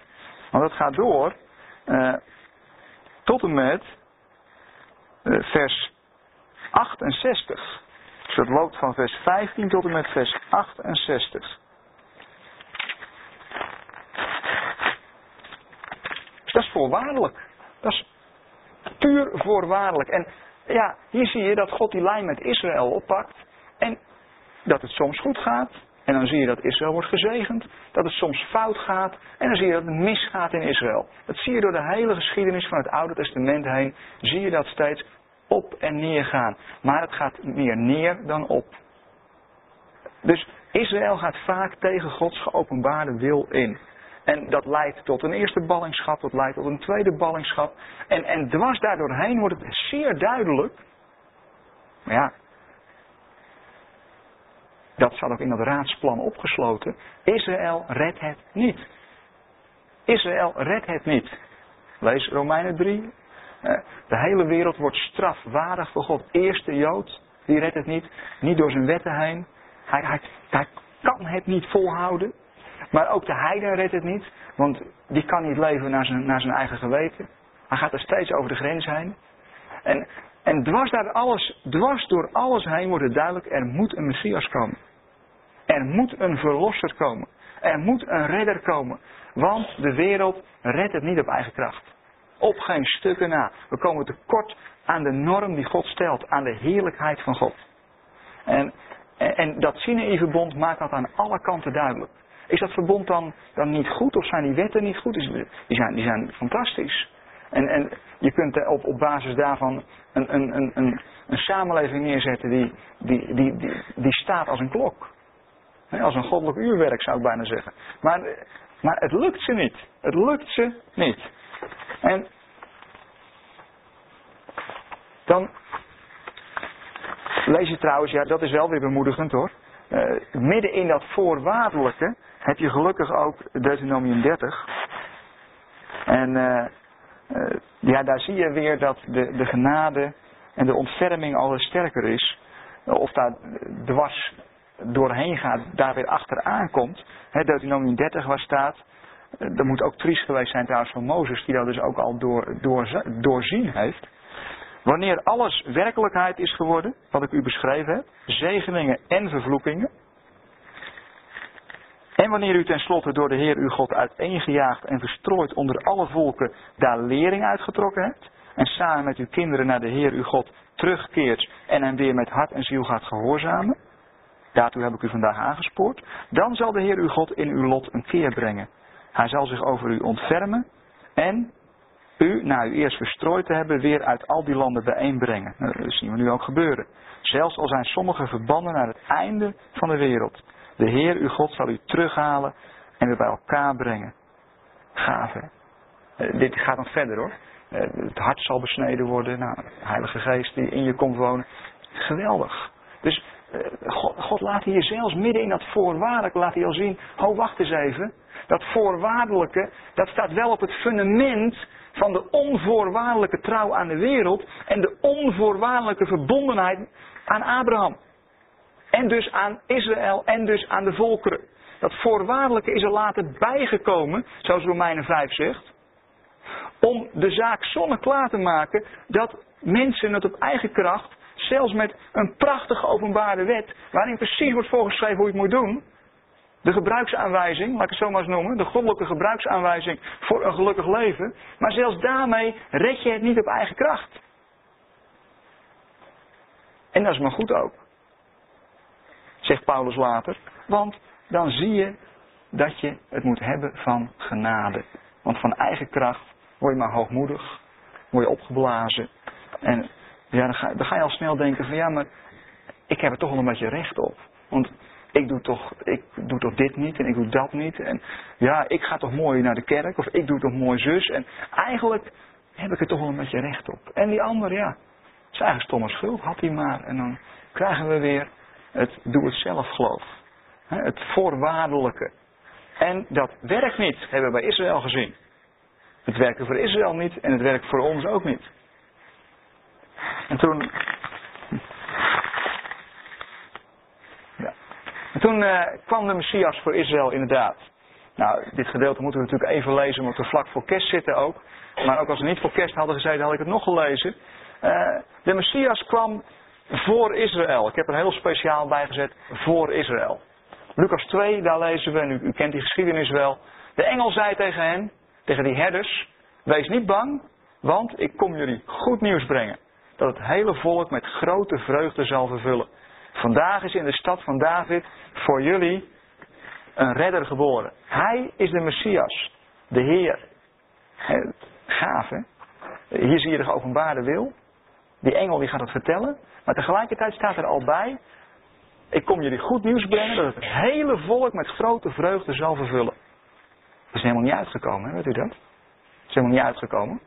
Want dat gaat door uh, tot en met uh, vers 68. Dus dat loopt van vers 15 tot en met vers 68. Dus dat is voorwaardelijk. Dat is puur voorwaardelijk. En ja, hier zie je dat God die lijn met Israël oppakt. En dat het soms goed gaat. En dan zie je dat Israël wordt gezegend. Dat het soms fout gaat. En dan zie je dat het misgaat in Israël. Dat zie je door de hele geschiedenis van het Oude Testament heen. Zie je dat steeds op en neer gaan. Maar het gaat meer neer dan op. Dus Israël gaat vaak tegen Gods geopenbaarde wil in. En dat leidt tot een eerste ballingschap, dat leidt tot een tweede ballingschap. En, en dwars daardoorheen wordt het zeer duidelijk. Maar ja, dat staat ook in dat raadsplan opgesloten. Israël redt het niet. Israël redt het niet. Lees Romeinen 3. Eh, de hele wereld wordt strafwaardig voor God. Eerste Jood, die redt het niet. Niet door zijn wetten heen. Hij, hij, kan het niet volhouden. Maar ook de heiden redt het niet. Want die kan niet leven naar zijn, naar zijn eigen geweten. Hij gaat er steeds over de grens heen. En, en dwars, daar alles, dwars door alles heen wordt het duidelijk, er moet een Messias komen. Er moet een verlosser komen. Er moet een redder komen. Want de wereld redt het niet op eigen kracht. Op geen stukken na. We komen tekort aan de norm die God stelt. Aan de heerlijkheid van God. En, en, dat Sinaï-verbond maakt dat aan alle kanten duidelijk. Is dat verbond dan, dan niet goed of zijn die wetten niet goed? Die zijn, die zijn fantastisch. En, en je kunt op, op basis daarvan een, een, een, een, een samenleving neerzetten die, die, die, die, die staat als een klok. Als een goddelijk uurwerk zou ik bijna zeggen. Maar, maar het lukt ze niet. Het lukt ze niet. En dan lees je trouwens, ja dat is wel weer bemoedigend hoor. Uh, midden in dat voorwaardelijke heb je gelukkig ook Deuteronomium 30. En uh, ja, daar zie je weer dat de, de genade en de ontferming al sterker is. Of daar dwars doorheen gaat, daar weer achteraan komt. He, Deuteronomium 30 waar staat, dat moet ook triest geweest zijn trouwens van Mozes, die dat dus ook al door, door, doorzien heeft. Wanneer alles werkelijkheid is geworden, wat ik u beschreven heb, zegeningen en vervloekingen. En wanneer u tenslotte door de Heer uw God uiteengejaagd en verstrooid onder alle volken daar lering uitgetrokken hebt. En samen met uw kinderen naar de Heer uw God terugkeert en hem weer met hart en ziel gaat gehoorzamen. Daartoe heb ik u vandaag aangespoord. Dan zal de Heer uw God in uw lot een keer brengen. Hij zal zich over u ontfermen en u, na u eerst verstrooid te hebben, weer uit al die landen bijeenbrengen. Nou, dat zien we nu ook gebeuren. Zelfs al zijn sommige verbannen naar het einde van de wereld. De Heer, uw God, zal u terughalen en weer bij elkaar brengen. Hè? Uh, dit gaat nog verder, hoor. Uh, het hart zal besneden worden. Nou, de Heilige Geest die in je komt wonen. Geweldig. Dus God, God, laat hier zelfs midden in dat voorwaardelijke, laat hij al zien. Ho, wacht eens even. Dat voorwaardelijke, dat staat wel op het fundament van de onvoorwaardelijke trouw aan de wereld en de onvoorwaardelijke verbondenheid aan Abraham. En dus aan Israël en dus aan de volkeren. Dat voorwaardelijke is er later bijgekomen, zoals Romeinen 5 zegt. Om de zaak zonneklaar te maken dat mensen het op eigen kracht, zelfs met een prachtige openbare wet, waarin precies wordt voorgeschreven hoe je het moet doen. De gebruiksaanwijzing, laat ik het zo maar eens noemen, de goddelijke gebruiksaanwijzing voor een gelukkig leven. Maar zelfs daarmee red je het niet op eigen kracht. En dat is maar goed ook zegt Paulus later. Want dan zie je dat je het moet hebben van genade. Want van eigen kracht word je maar hoogmoedig, word je opgeblazen. En ja, dan, ga, dan ga je al snel denken van ja, maar ik heb er toch wel een beetje recht op. Want ik doe, toch, ik doe toch dit niet en ik doe dat niet. En ja, ik ga toch mooi naar de kerk of ik doe toch mooi zus. En eigenlijk heb ik er toch wel een beetje recht op. En die ander, ja, zijn eigen stomme schuld had hij maar. En dan krijgen we weer het doe-het-zelf geloof. Het voorwaardelijke. En dat werkt niet, hebben we bij Israël gezien. Het werkte voor Israël niet en het werkt voor ons ook niet. En toen. Ja. En toen uh, kwam de Messias voor Israël inderdaad. Nou, dit gedeelte moeten we natuurlijk even lezen, omdat we vlak voor kerst zitten ook. Maar ook als we niet voor kerst hadden gezeten, had ik het nog gelezen. Uh, de Messias kwam voor Israël. Ik heb er heel speciaal bij gezet voor Israël. Lucas 2, daar lezen we, en u kent die geschiedenis wel. De engel zei tegen hen, tegen die herders, wees niet bang, want ik kom jullie goed nieuws brengen. Dat het hele volk met grote vreugde zal vervullen. Vandaag is in de stad van David voor jullie een redder geboren. Hij is de Messias, de Heer. Gaaf hè? Hier zie je de geopenbaarde wil. Die engel die gaat het vertellen. Maar tegelijkertijd staat er al bij, ik kom jullie goed nieuws brengen dat het hele volk met grote vreugde zal vervullen. Dat is helemaal niet uitgekomen, hè? weet u dat? Dat is helemaal niet uitgekomen.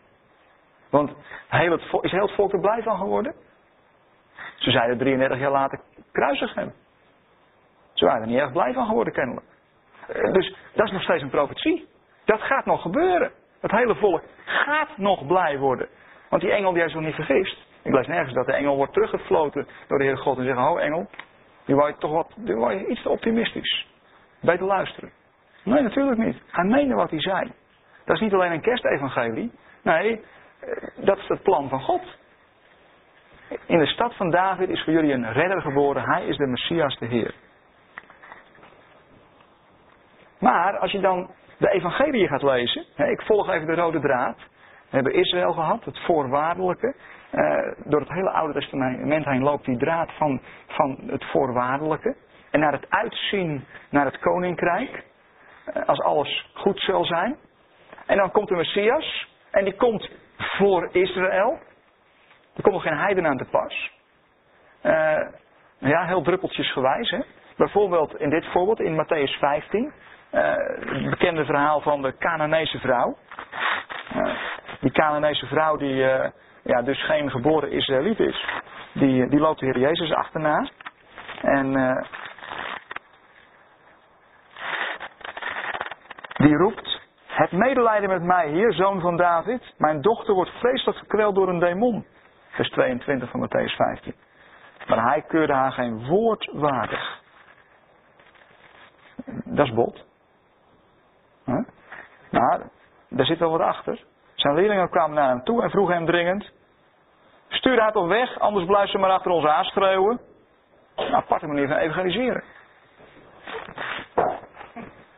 Want heel het volk, is heel het volk er blij van geworden? Ze zeiden 33 jaar later, kruisig hem. Ze waren er niet erg blij van geworden kennelijk. Eh, dus dat is nog steeds een profetie. Dat gaat nog gebeuren. Het hele volk gaat nog blij worden. Want die engel die heeft zich niet vergist. Ik lees nergens dat de engel wordt teruggefloten door de Heer God en zeggen, oh engel, die wou je toch wat, die wou je iets te optimistisch. Beter luisteren. Nee, natuurlijk niet. Hij meende wat hij zei. Dat is niet alleen een kerstevangelie. Nee, dat is het plan van God. In de stad van David is voor jullie een redder geboren. Hij is de Messias, de Heer. Maar als je dan de evangelie gaat lezen. Ik volg even de rode draad. We hebben Israël gehad, het voorwaardelijke. Uh, door het hele Oude Testament heen loopt die draad van, van het voorwaardelijke. En naar het uitzien naar het koninkrijk. Uh, als alles goed zal zijn. En dan komt de Messias. En die komt voor Israël. Er komt nog geen heiden aan te pas. Uh, ja, heel druppeltjesgewijs. Hè? Bijvoorbeeld in dit voorbeeld in Matthäus 15. het bekende verhaal van de Canaanese vrouw. die Canaanese vrouw die ja, dus geen geboren Israëliet is, die, die loopt de Heer Jezus achterna. En die roept Het medelijden met mij, hier, zoon van David. Mijn dochter wordt vreselijk gekweld door een demon. Vers 22 van Matthäus 15. Maar hij keurde haar geen woord waardig. Dat is bot. Maar daar zit wel wat achter. Zijn leerlingen kwamen naar hem toe en vroegen hem dringend: Stuur haar toch weg, anders blijft ze maar achter ons aanschreeuwen. Een aparte manier van evangeliseren.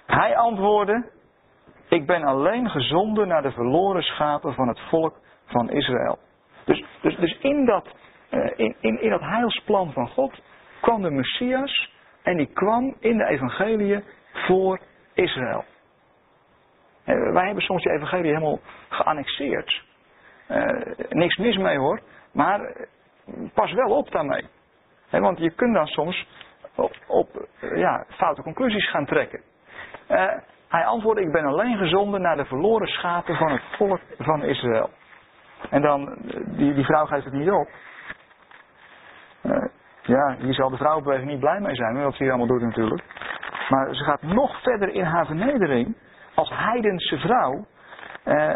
Hij antwoordde: Ik ben alleen gezonden naar de verloren schapen van het volk van Israël. Dus, dus, dus in, dat, uh, in, in, in dat heilsplan van God kwam de Messias en die kwam in de evangelie voor Israël. Uh, wij hebben soms die evangelie helemaal geannexeerd. Uh, niks mis mee hoor, maar pas wel op daarmee. Want je kunt dan soms op, op ja, foute conclusies gaan trekken. Uh, hij antwoordde, ik ben alleen gezonden naar de verloren schapen van het volk van Israël. En dan, die, die vrouw geeft het niet op. Uh, ja, hier zal de vrouwenbeweging niet blij mee zijn, wat ze hier allemaal doet natuurlijk. Maar ze gaat nog verder in haar vernedering als heidense vrouw. Uh,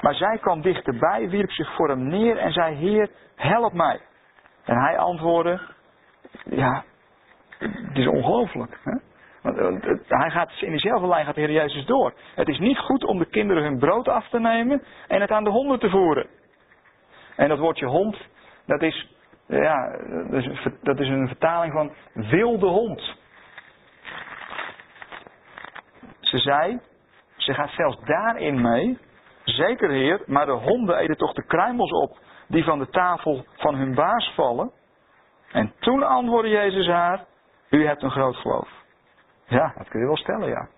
maar zij kwam dichterbij, wierp zich voor hem neer en zei, Heer, help mij. En hij antwoordde, ja, het is ongelooflijk. Want hij gaat in diezelfde lijn gaat de Heer Jezus door. Het is niet goed om de kinderen hun brood af te nemen en het aan de honden te voeren. En dat woordje hond, dat is, ja, dat is een vertaling van wilde hond. Ze zei, ze gaat zelfs daarin mee. Zeker heer, maar de honden eten toch de kruimels op die van de tafel van hun baas vallen. En toen antwoordde Jezus haar, u hebt een groot geloof. Ja, dat kun je wel stellen, ja.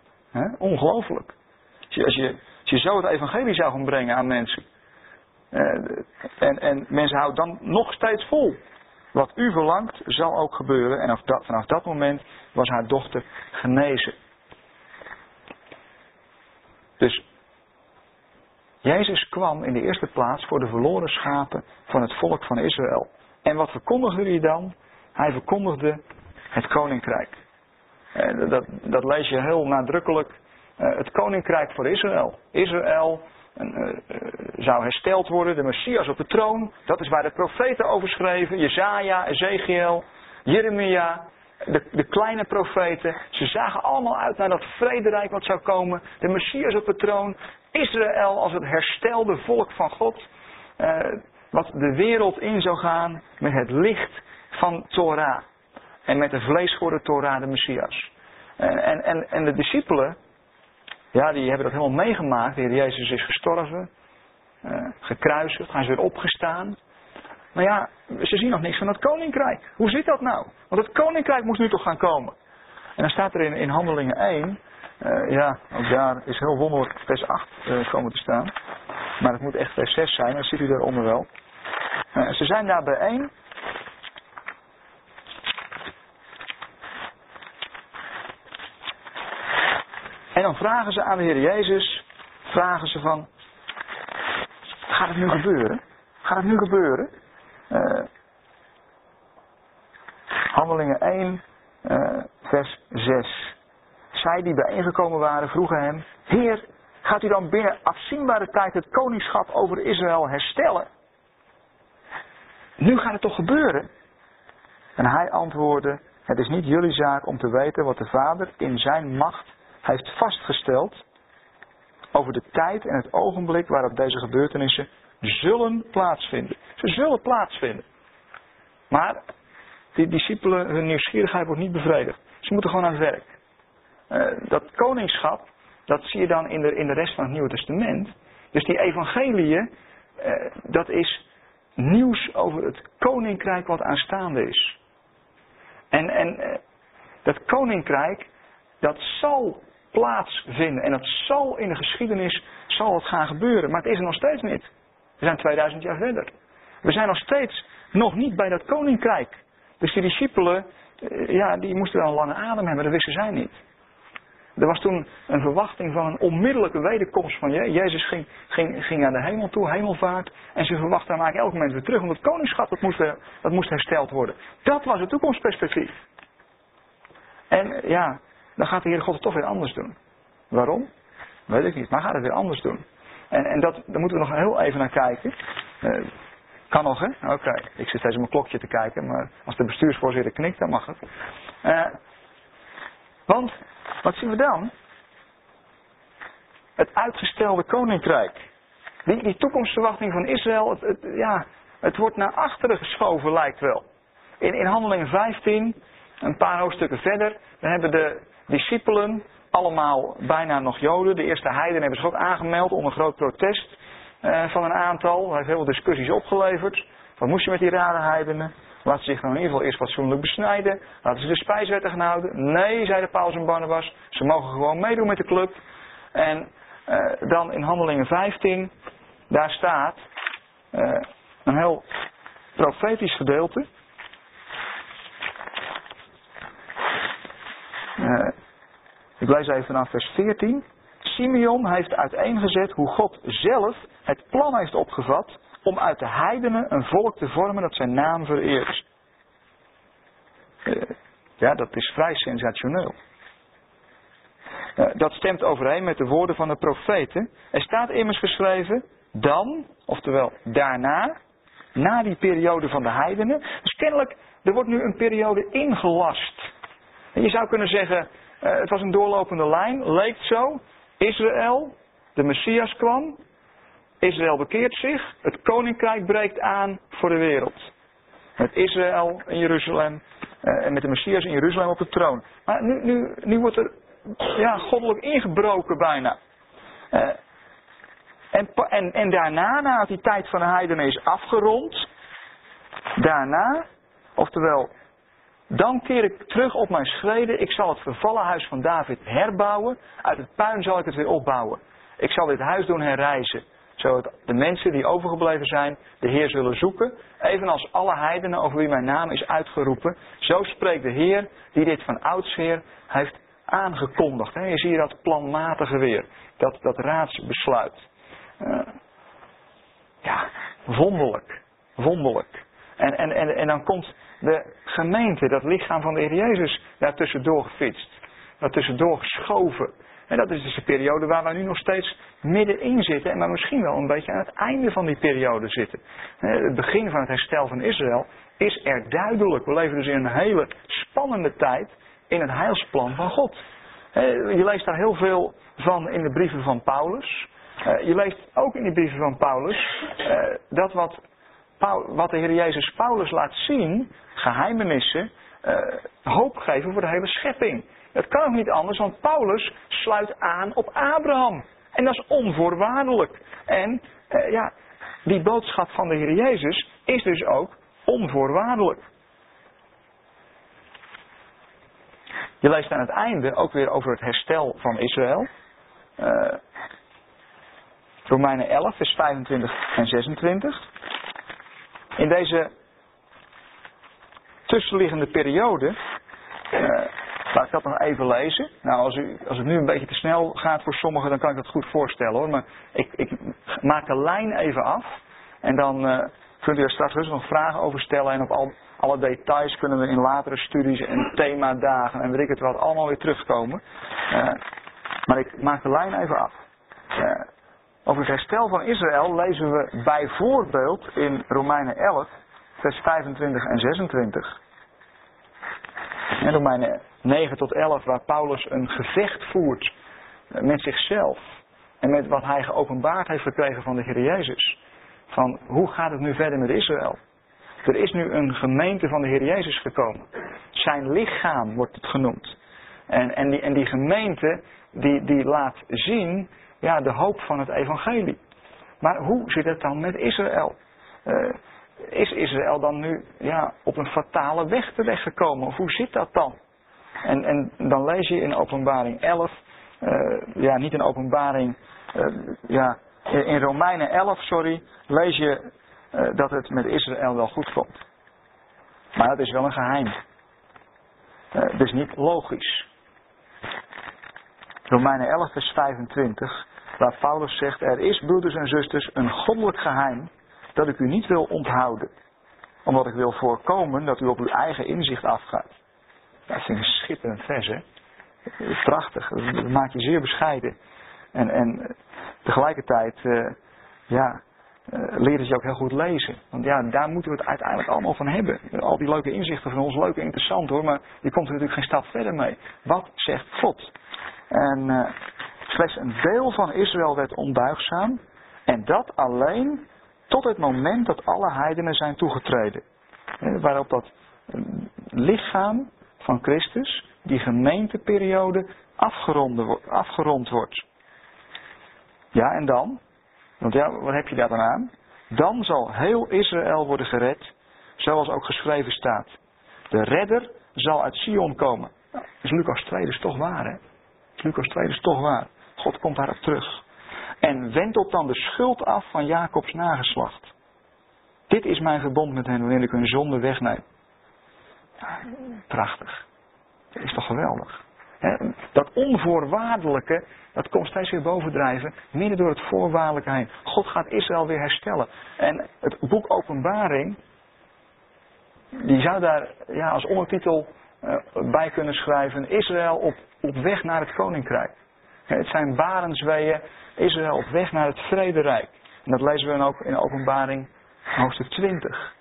Ongelooflijk. Als je, als, je, als je zo het evangelie zou gaan brengen aan mensen. Eh, en, en mensen houden dan nog steeds vol. Wat u verlangt, zal ook gebeuren. En vanaf dat moment was haar dochter genezen. Dus Jezus kwam in de eerste plaats voor de verloren schapen van het volk van Israël. En wat verkondigde hij dan? Hij verkondigde het koninkrijk. Eh, dat, dat lees je heel nadrukkelijk. Eh, het koninkrijk voor Israël. Israël uh, zou hersteld worden, de Messias op de troon. Dat is waar de profeten over schreven. Jezaja, Ezekiel, Jeremia, de, de, kleine profeten. Ze zagen allemaal uit naar dat vrederijk wat zou komen. De Messias op de troon. Israël als het herstelde volk van God. wat de wereld in zou gaan met het licht van Torah. En met de vleesgeworden Torah de Messias. En, en, en, en de discipelen, ja, die hebben dat helemaal meegemaakt. De Heer Jezus is gestorven, uh, gekruisigd, hij is weer opgestaan. Maar ja, ze zien nog niks van het koninkrijk. Hoe zit dat nou? Want het koninkrijk moest nu toch gaan komen. En dan staat er in, in Handelingen 1, uh, eh, ja, ook daar is heel wonderlijk vers 8 uh, eh, komen te staan. Maar het moet echt vers 6 zijn, dat ziet u daaronder wel. ze zijn daar bijeen En dan vragen ze aan de Heer Jezus, vragen ze van, gaat het nu gebeuren? Gaat het nu gebeuren? Uh, handelingen 1, uh, eh, vers 6. Zij die bijeengekomen waren vroegen hem, Heer, gaat u dan binnen afzienbare tijd het koningschap over Israël herstellen? Nu gaat het toch gebeuren? En hij antwoordde, het is niet jullie zaak om te weten wat de Vader in zijn macht heeft vastgesteld over de tijd en het ogenblik waarop deze gebeurtenissen zullen plaatsvinden. Ze zullen plaatsvinden. Maar die discipelen, hun nieuwsgierigheid wordt niet bevredigd. Ze moeten gewoon aan het werk. Uh, dat koningschap, dat zie je dan in de, in de rest van het Nieuwe Testament. Dus die evangeliën, uh, dat is nieuws over het koninkrijk wat aanstaande is. En, en uh, dat koninkrijk, dat zal plaatsvinden. En dat zal in de geschiedenis zal het gaan gebeuren. Maar het is er nog steeds niet. We zijn 2000 jaar verder. We zijn nog steeds nog niet bij dat koninkrijk. Dus die discipelen, eh, ja, die moesten wel een lange adem hebben. Dat wisten zij niet. Er was toen een verwachting van een onmiddellijke wederkomst van je. Jezus ging, ging, ging naar de hemel toe, hemelvaart. En ze verwachten hem elk moment weer terug. Want het koningschap dat moest, dat moest hersteld worden. Dat was het toekomstperspectief. En ja, dan gaat de Heer God het toch weer anders doen. Waarom? Weet ik niet, maar gaat het weer anders doen. En, en dat, daar moeten we nog heel even naar kijken. Uh, kan nog, hè? Oké, ik zit steeds op mijn klokje te kijken, maar als de bestuursvoorzitter knikt, dan mag het. Uh, want, wat zien we dan? Het uitgestelde koninkrijk. Die, die toekomstverwachting van Israël, het, het, ja, het wordt naar achteren geschoven, lijkt wel. In, in Handelingen 15, een paar hoofdstukken verder, dan hebben de discipelen, allemaal bijna nog Joden, de eerste heiden hebben zich ook aangemeld onder groot protest uh, van een aantal. Dat heeft heel veel discussies opgeleverd. Wat moest je met die rare heidenen? Laten ze zich dan in ieder geval eerst fatsoenlijk besnijden. Laten ze de spijswetten gaan houden. Nee, zeiden Paulus en Barnabas. Ze mogen gewoon meedoen met de club. En uh, dan in Handelingen 15, daar staat uh, een heel profetisch gedeelte. Uh, ik lees even vanaf vers 14. Simeon heeft uiteengezet hoe God zelf het plan heeft opgevat om uit de heidenen een volk te vormen dat zijn naam vereert. Uh, ja, dat is vrij sensationeel. Uh, dat stemt overeen met de woorden van de profeten. Er staat immers geschreven, dan, oftewel daarna, na die periode van de heidenen. Dus kennelijk, er wordt nu een periode ingelast. En je zou kunnen zeggen, uh, het was een doorlopende lijn, leek zo. Israël, de Messias kwam, Israël bekeert zich, het koninkrijk breekt aan voor de wereld. Met Israël in Jeruzalem uh, en met de Messias in Jeruzalem op de troon. Maar nu, nu, nu wordt er ja, goddelijk ingebroken bijna. Uh, en, en, en daarna, nadat die tijd van de heidenen is afgerond, daarna, oftewel, dan keer ik terug op mijn schreden, ik zal het vervallen huis van David herbouwen, uit het puin zal ik het weer opbouwen. Ik zal dit huis doen herrijzen, zodat de mensen die overgebleven zijn de Heer zullen zoeken, evenals alle heidenen over wie mijn naam is uitgeroepen. Zo spreekt de Heer die dit van oudsher heeft aangekondigd. Je ziet dat planmatige weer, dat, dat raadsbesluit. Uh, ja, wonderlijk. Wonderlijk. En, en, en, en dan komt de gemeente, dat lichaam van de Heer Jezus, daar tussendoor gefietst. Daar tussendoor geschoven. En dat is dus de periode waar we nu nog steeds middenin zitten. En maar misschien wel een beetje aan het einde van die periode zitten. Het begin van het herstel van Israël is er duidelijk. We leven dus in een hele spannende tijd in het heilsplan van God. Je leest daar heel veel van in de brieven van Paulus. Uh, je leest ook in de brieven van Paulus uh, dat wat, wat de Heer Jezus Paulus laat zien, geheimenissen, uh, hoop geven voor de hele schepping. Dat kan ook niet anders, want Paulus sluit aan op Abraham. En dat is onvoorwaardelijk. En ja, die boodschap van de Heer Jezus is dus ook onvoorwaardelijk. Je leest aan het einde ook weer over het herstel van Israël. Uh, Romeinen 11, vers 25 en 26. In deze tussenliggende periode, uh, laat ik dat nog even lezen. Nou, als, u, als het nu een beetje te snel gaat voor sommigen, dan kan ik dat goed voorstellen hoor. Maar ik, ik maak de lijn even af. En dan uh, kunt u er straks rustig nog vragen over stellen. En op al, alle details kunnen we in latere studies en themadagen en weet ik het wat allemaal weer terugkomen. Uh, maar ik maak de lijn even af. Over het herstel van Israël lezen we bijvoorbeeld in Romeinen 11, vers 25 en 26. En Romeinen 9 tot 11, waar Paulus een gevecht voert met zichzelf. En met wat hij geopenbaard heeft gekregen van de Heer Jezus. Van hoe gaat het nu verder met Israël? Er is nu een gemeente van de Heer Jezus gekomen. Zijn lichaam wordt het genoemd. En, en, die, en die gemeente die, die laat zien ja, de hoop van het evangelie. Maar hoe zit het dan met Israël? Uh, is Israël dan nu ja, op een fatale weg terechtgekomen? Of hoe zit dat dan? En, en dan lees je in openbaring 11, uh, eh, ja niet in openbaring, uh, ja, in Romeinen 11, sorry, lees je dat het met Israël wel goed komt. Maar het is wel een geheim. is niet logisch. Romeinen 11, vers 25, waar Paulus zegt, er is, broeders en zusters, een goddelijk geheim dat ik u niet wil onthouden. Omdat ik wil voorkomen dat u op uw eigen inzicht afgaat. Dat vind ik een schitterend vers, hè? Prachtig, dat maakt je zeer bescheiden. En, en tegelijkertijd, uh, ja, uh, leren ze ook heel goed lezen. Want ja, daar moeten we het uiteindelijk allemaal van hebben. Al die leuke inzichten van ons, leuk en interessant hoor, maar je komt er natuurlijk geen stap verder mee. Wat zegt God? En uh, slechts een deel van Israël werd onbuigzaam. En dat alleen tot het moment dat alle heidenen zijn toegetreden. Waarop dat lichaam van Christus, die gemeenteperiode, afgerond wordt. Ja, en dan? Want ja, wat heb je daar dan aan? Dan zal heel Israël worden gered, zoals ook geschreven staat. De redder zal uit Sion komen. Nou, is Lucas 2 dus toch waar, hè? Is Lucas 2 dus toch waar. God komt daarop terug. En wentelt dan de schuld af van Jacobs nageslacht. Dit is mijn verbond met hen wanneer ik hun zonde wegneem. Prachtig. Dat is toch geweldig. Dat onvoorwaardelijke, dat komt steeds weer bovendrijven, midden door het voorwaardelijke heen. God gaat Israël weer herstellen. En het boek Openbaring, die zou daar ja, als ondertitel uh, bij kunnen schrijven, Israël op, op weg naar het koninkrijk. Het zijn barensweeën, Israël op weg naar het vrederijk. En dat lezen we dan ook in Openbaring hoofdstuk 20.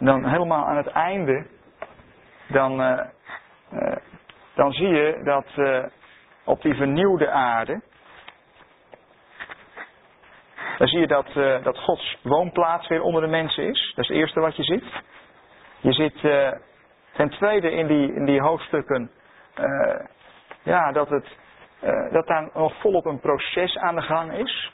dan helemaal aan het einde dan, uh, uh, dan zie je dat uh, op die vernieuwde aarde, dan zie je dat, dat Gods woonplaats weer onder de mensen is. Dat is het eerste wat je ziet. Je ziet ten tweede in die, die hoofdstukken ja, dat, het, dat daar nog volop een proces aan de gang is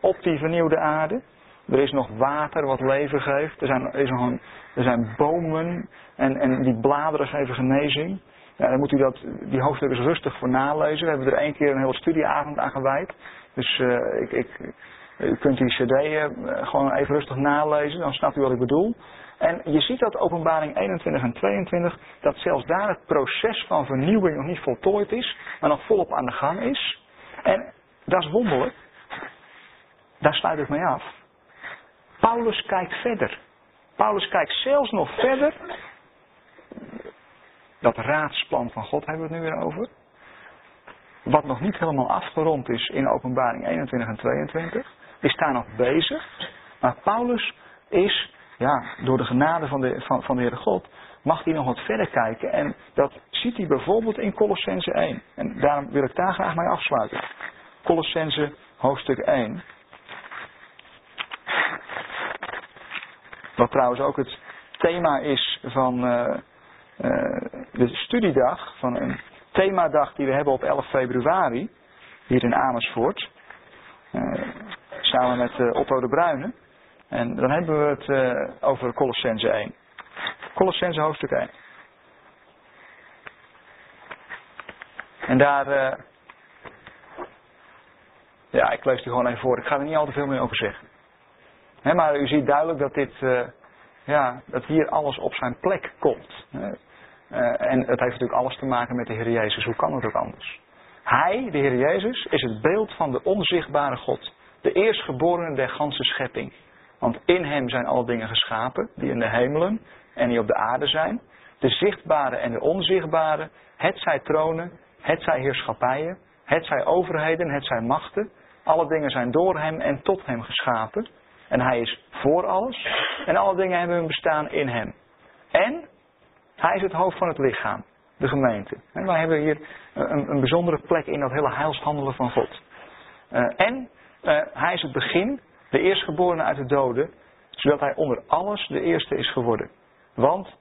op die vernieuwde aarde. Er is nog water wat leven geeft. Er zijn, is nog een, er zijn bomen en, en die bladeren geven genezing. Ja, dan moet u dat, die hoofdstukken rustig voor nalezen. We hebben er één keer een hele studieavond aan gewijd. Dus ik, ik, u kunt die cd gewoon even rustig nalezen. Dan snapt u wat ik bedoel. En je ziet dat openbaring 21 en 22, dat zelfs daar het proces van vernieuwing nog niet voltooid is, maar nog volop aan de gang is. En dat is wonderlijk. Daar sluit ik mee af. Paulus kijkt verder. Paulus kijkt zelfs nog verder. Dat raadsplan van God hebben we het nu weer over. Wat nog niet helemaal afgerond is in openbaring 21 en 22. Is daar nog bezig. Maar Paulus is, ja, door de genade van de, van, van de Heere God, mag hij nog wat verder kijken. En dat ziet hij bijvoorbeeld in Colossense 1. En daarom wil ik daar graag mee afsluiten. Colossense hoofdstuk 1. Wat trouwens ook het thema is van uh, uh, de studiedag, van een themadag die we hebben op 11 februari, hier in Amersfoort. Uh, samen met Otto de Bruyne. En dan hebben we het over Colossense 1. Colossense hoofdstuk 1. En daar, ja, ik lees die gewoon even voor. Ik ga er niet al te veel meer over zeggen maar u ziet duidelijk dat, dit, uh, ja, dat hier alles op zijn plek komt. En het heeft natuurlijk alles te maken met de Heer Jezus. Hoe kan het ook anders? Hij, de Heer Jezus, is het beeld van de onzichtbare God. De eerstgeborene der ganse schepping. Want in hem zijn alle dingen geschapen, die in de hemelen en die op de aarde zijn. De zichtbare en de onzichtbare, het zij tronen, het zij heerschappijen, het zij overheden, het zij machten. Alle dingen zijn door hem en tot hem geschapen. En hij is voor alles. En alle dingen hebben hun bestaan in hem. En hij is het hoofd van het lichaam. De gemeente. En wij hebben hier een, een bijzondere plek in dat hele heilshandelen van God. Uh, en uh, hij is het begin, de eerstgeborene uit de doden, zodat hij onder alles de eerste is geworden. Want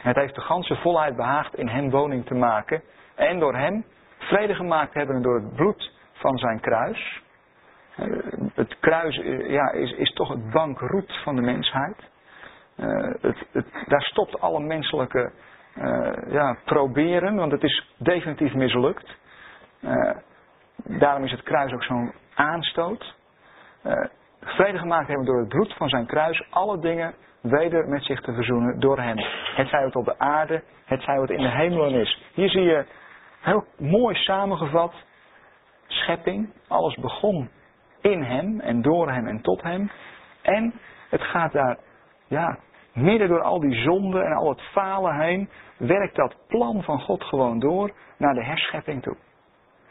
het heeft de ganse volheid behaagd in hem woning te maken en door hem vrede gemaakt hebben door het bloed van zijn kruis. Eh, het kruis eh, ja, is, is toch het bankroet van de mensheid. Uh, het, daar stopt alle menselijke ja, proberen, want het is definitief mislukt. Daarom is het kruis ook zo'n aanstoot. Vrede gemaakt hebben door het bloed van zijn kruis, alle dingen weder met zich te verzoenen door hem. Het zij wat op de aarde, het zij wat in de hemelen is. Hier zie je heel mooi samengevat, schepping, alles begon in hem en door hem en tot hem. En het gaat daar, ja, midden door al die zonden en al het falen heen, werkt dat plan van God gewoon door naar de herschepping toe.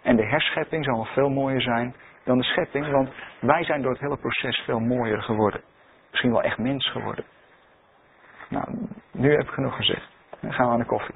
En de herschepping zal nog veel mooier zijn dan de schepping, want wij zijn door het hele proces veel mooier geworden. Misschien wel echt mens geworden. Nou, nu heb ik genoeg gezegd. Dan gaan we aan de koffie.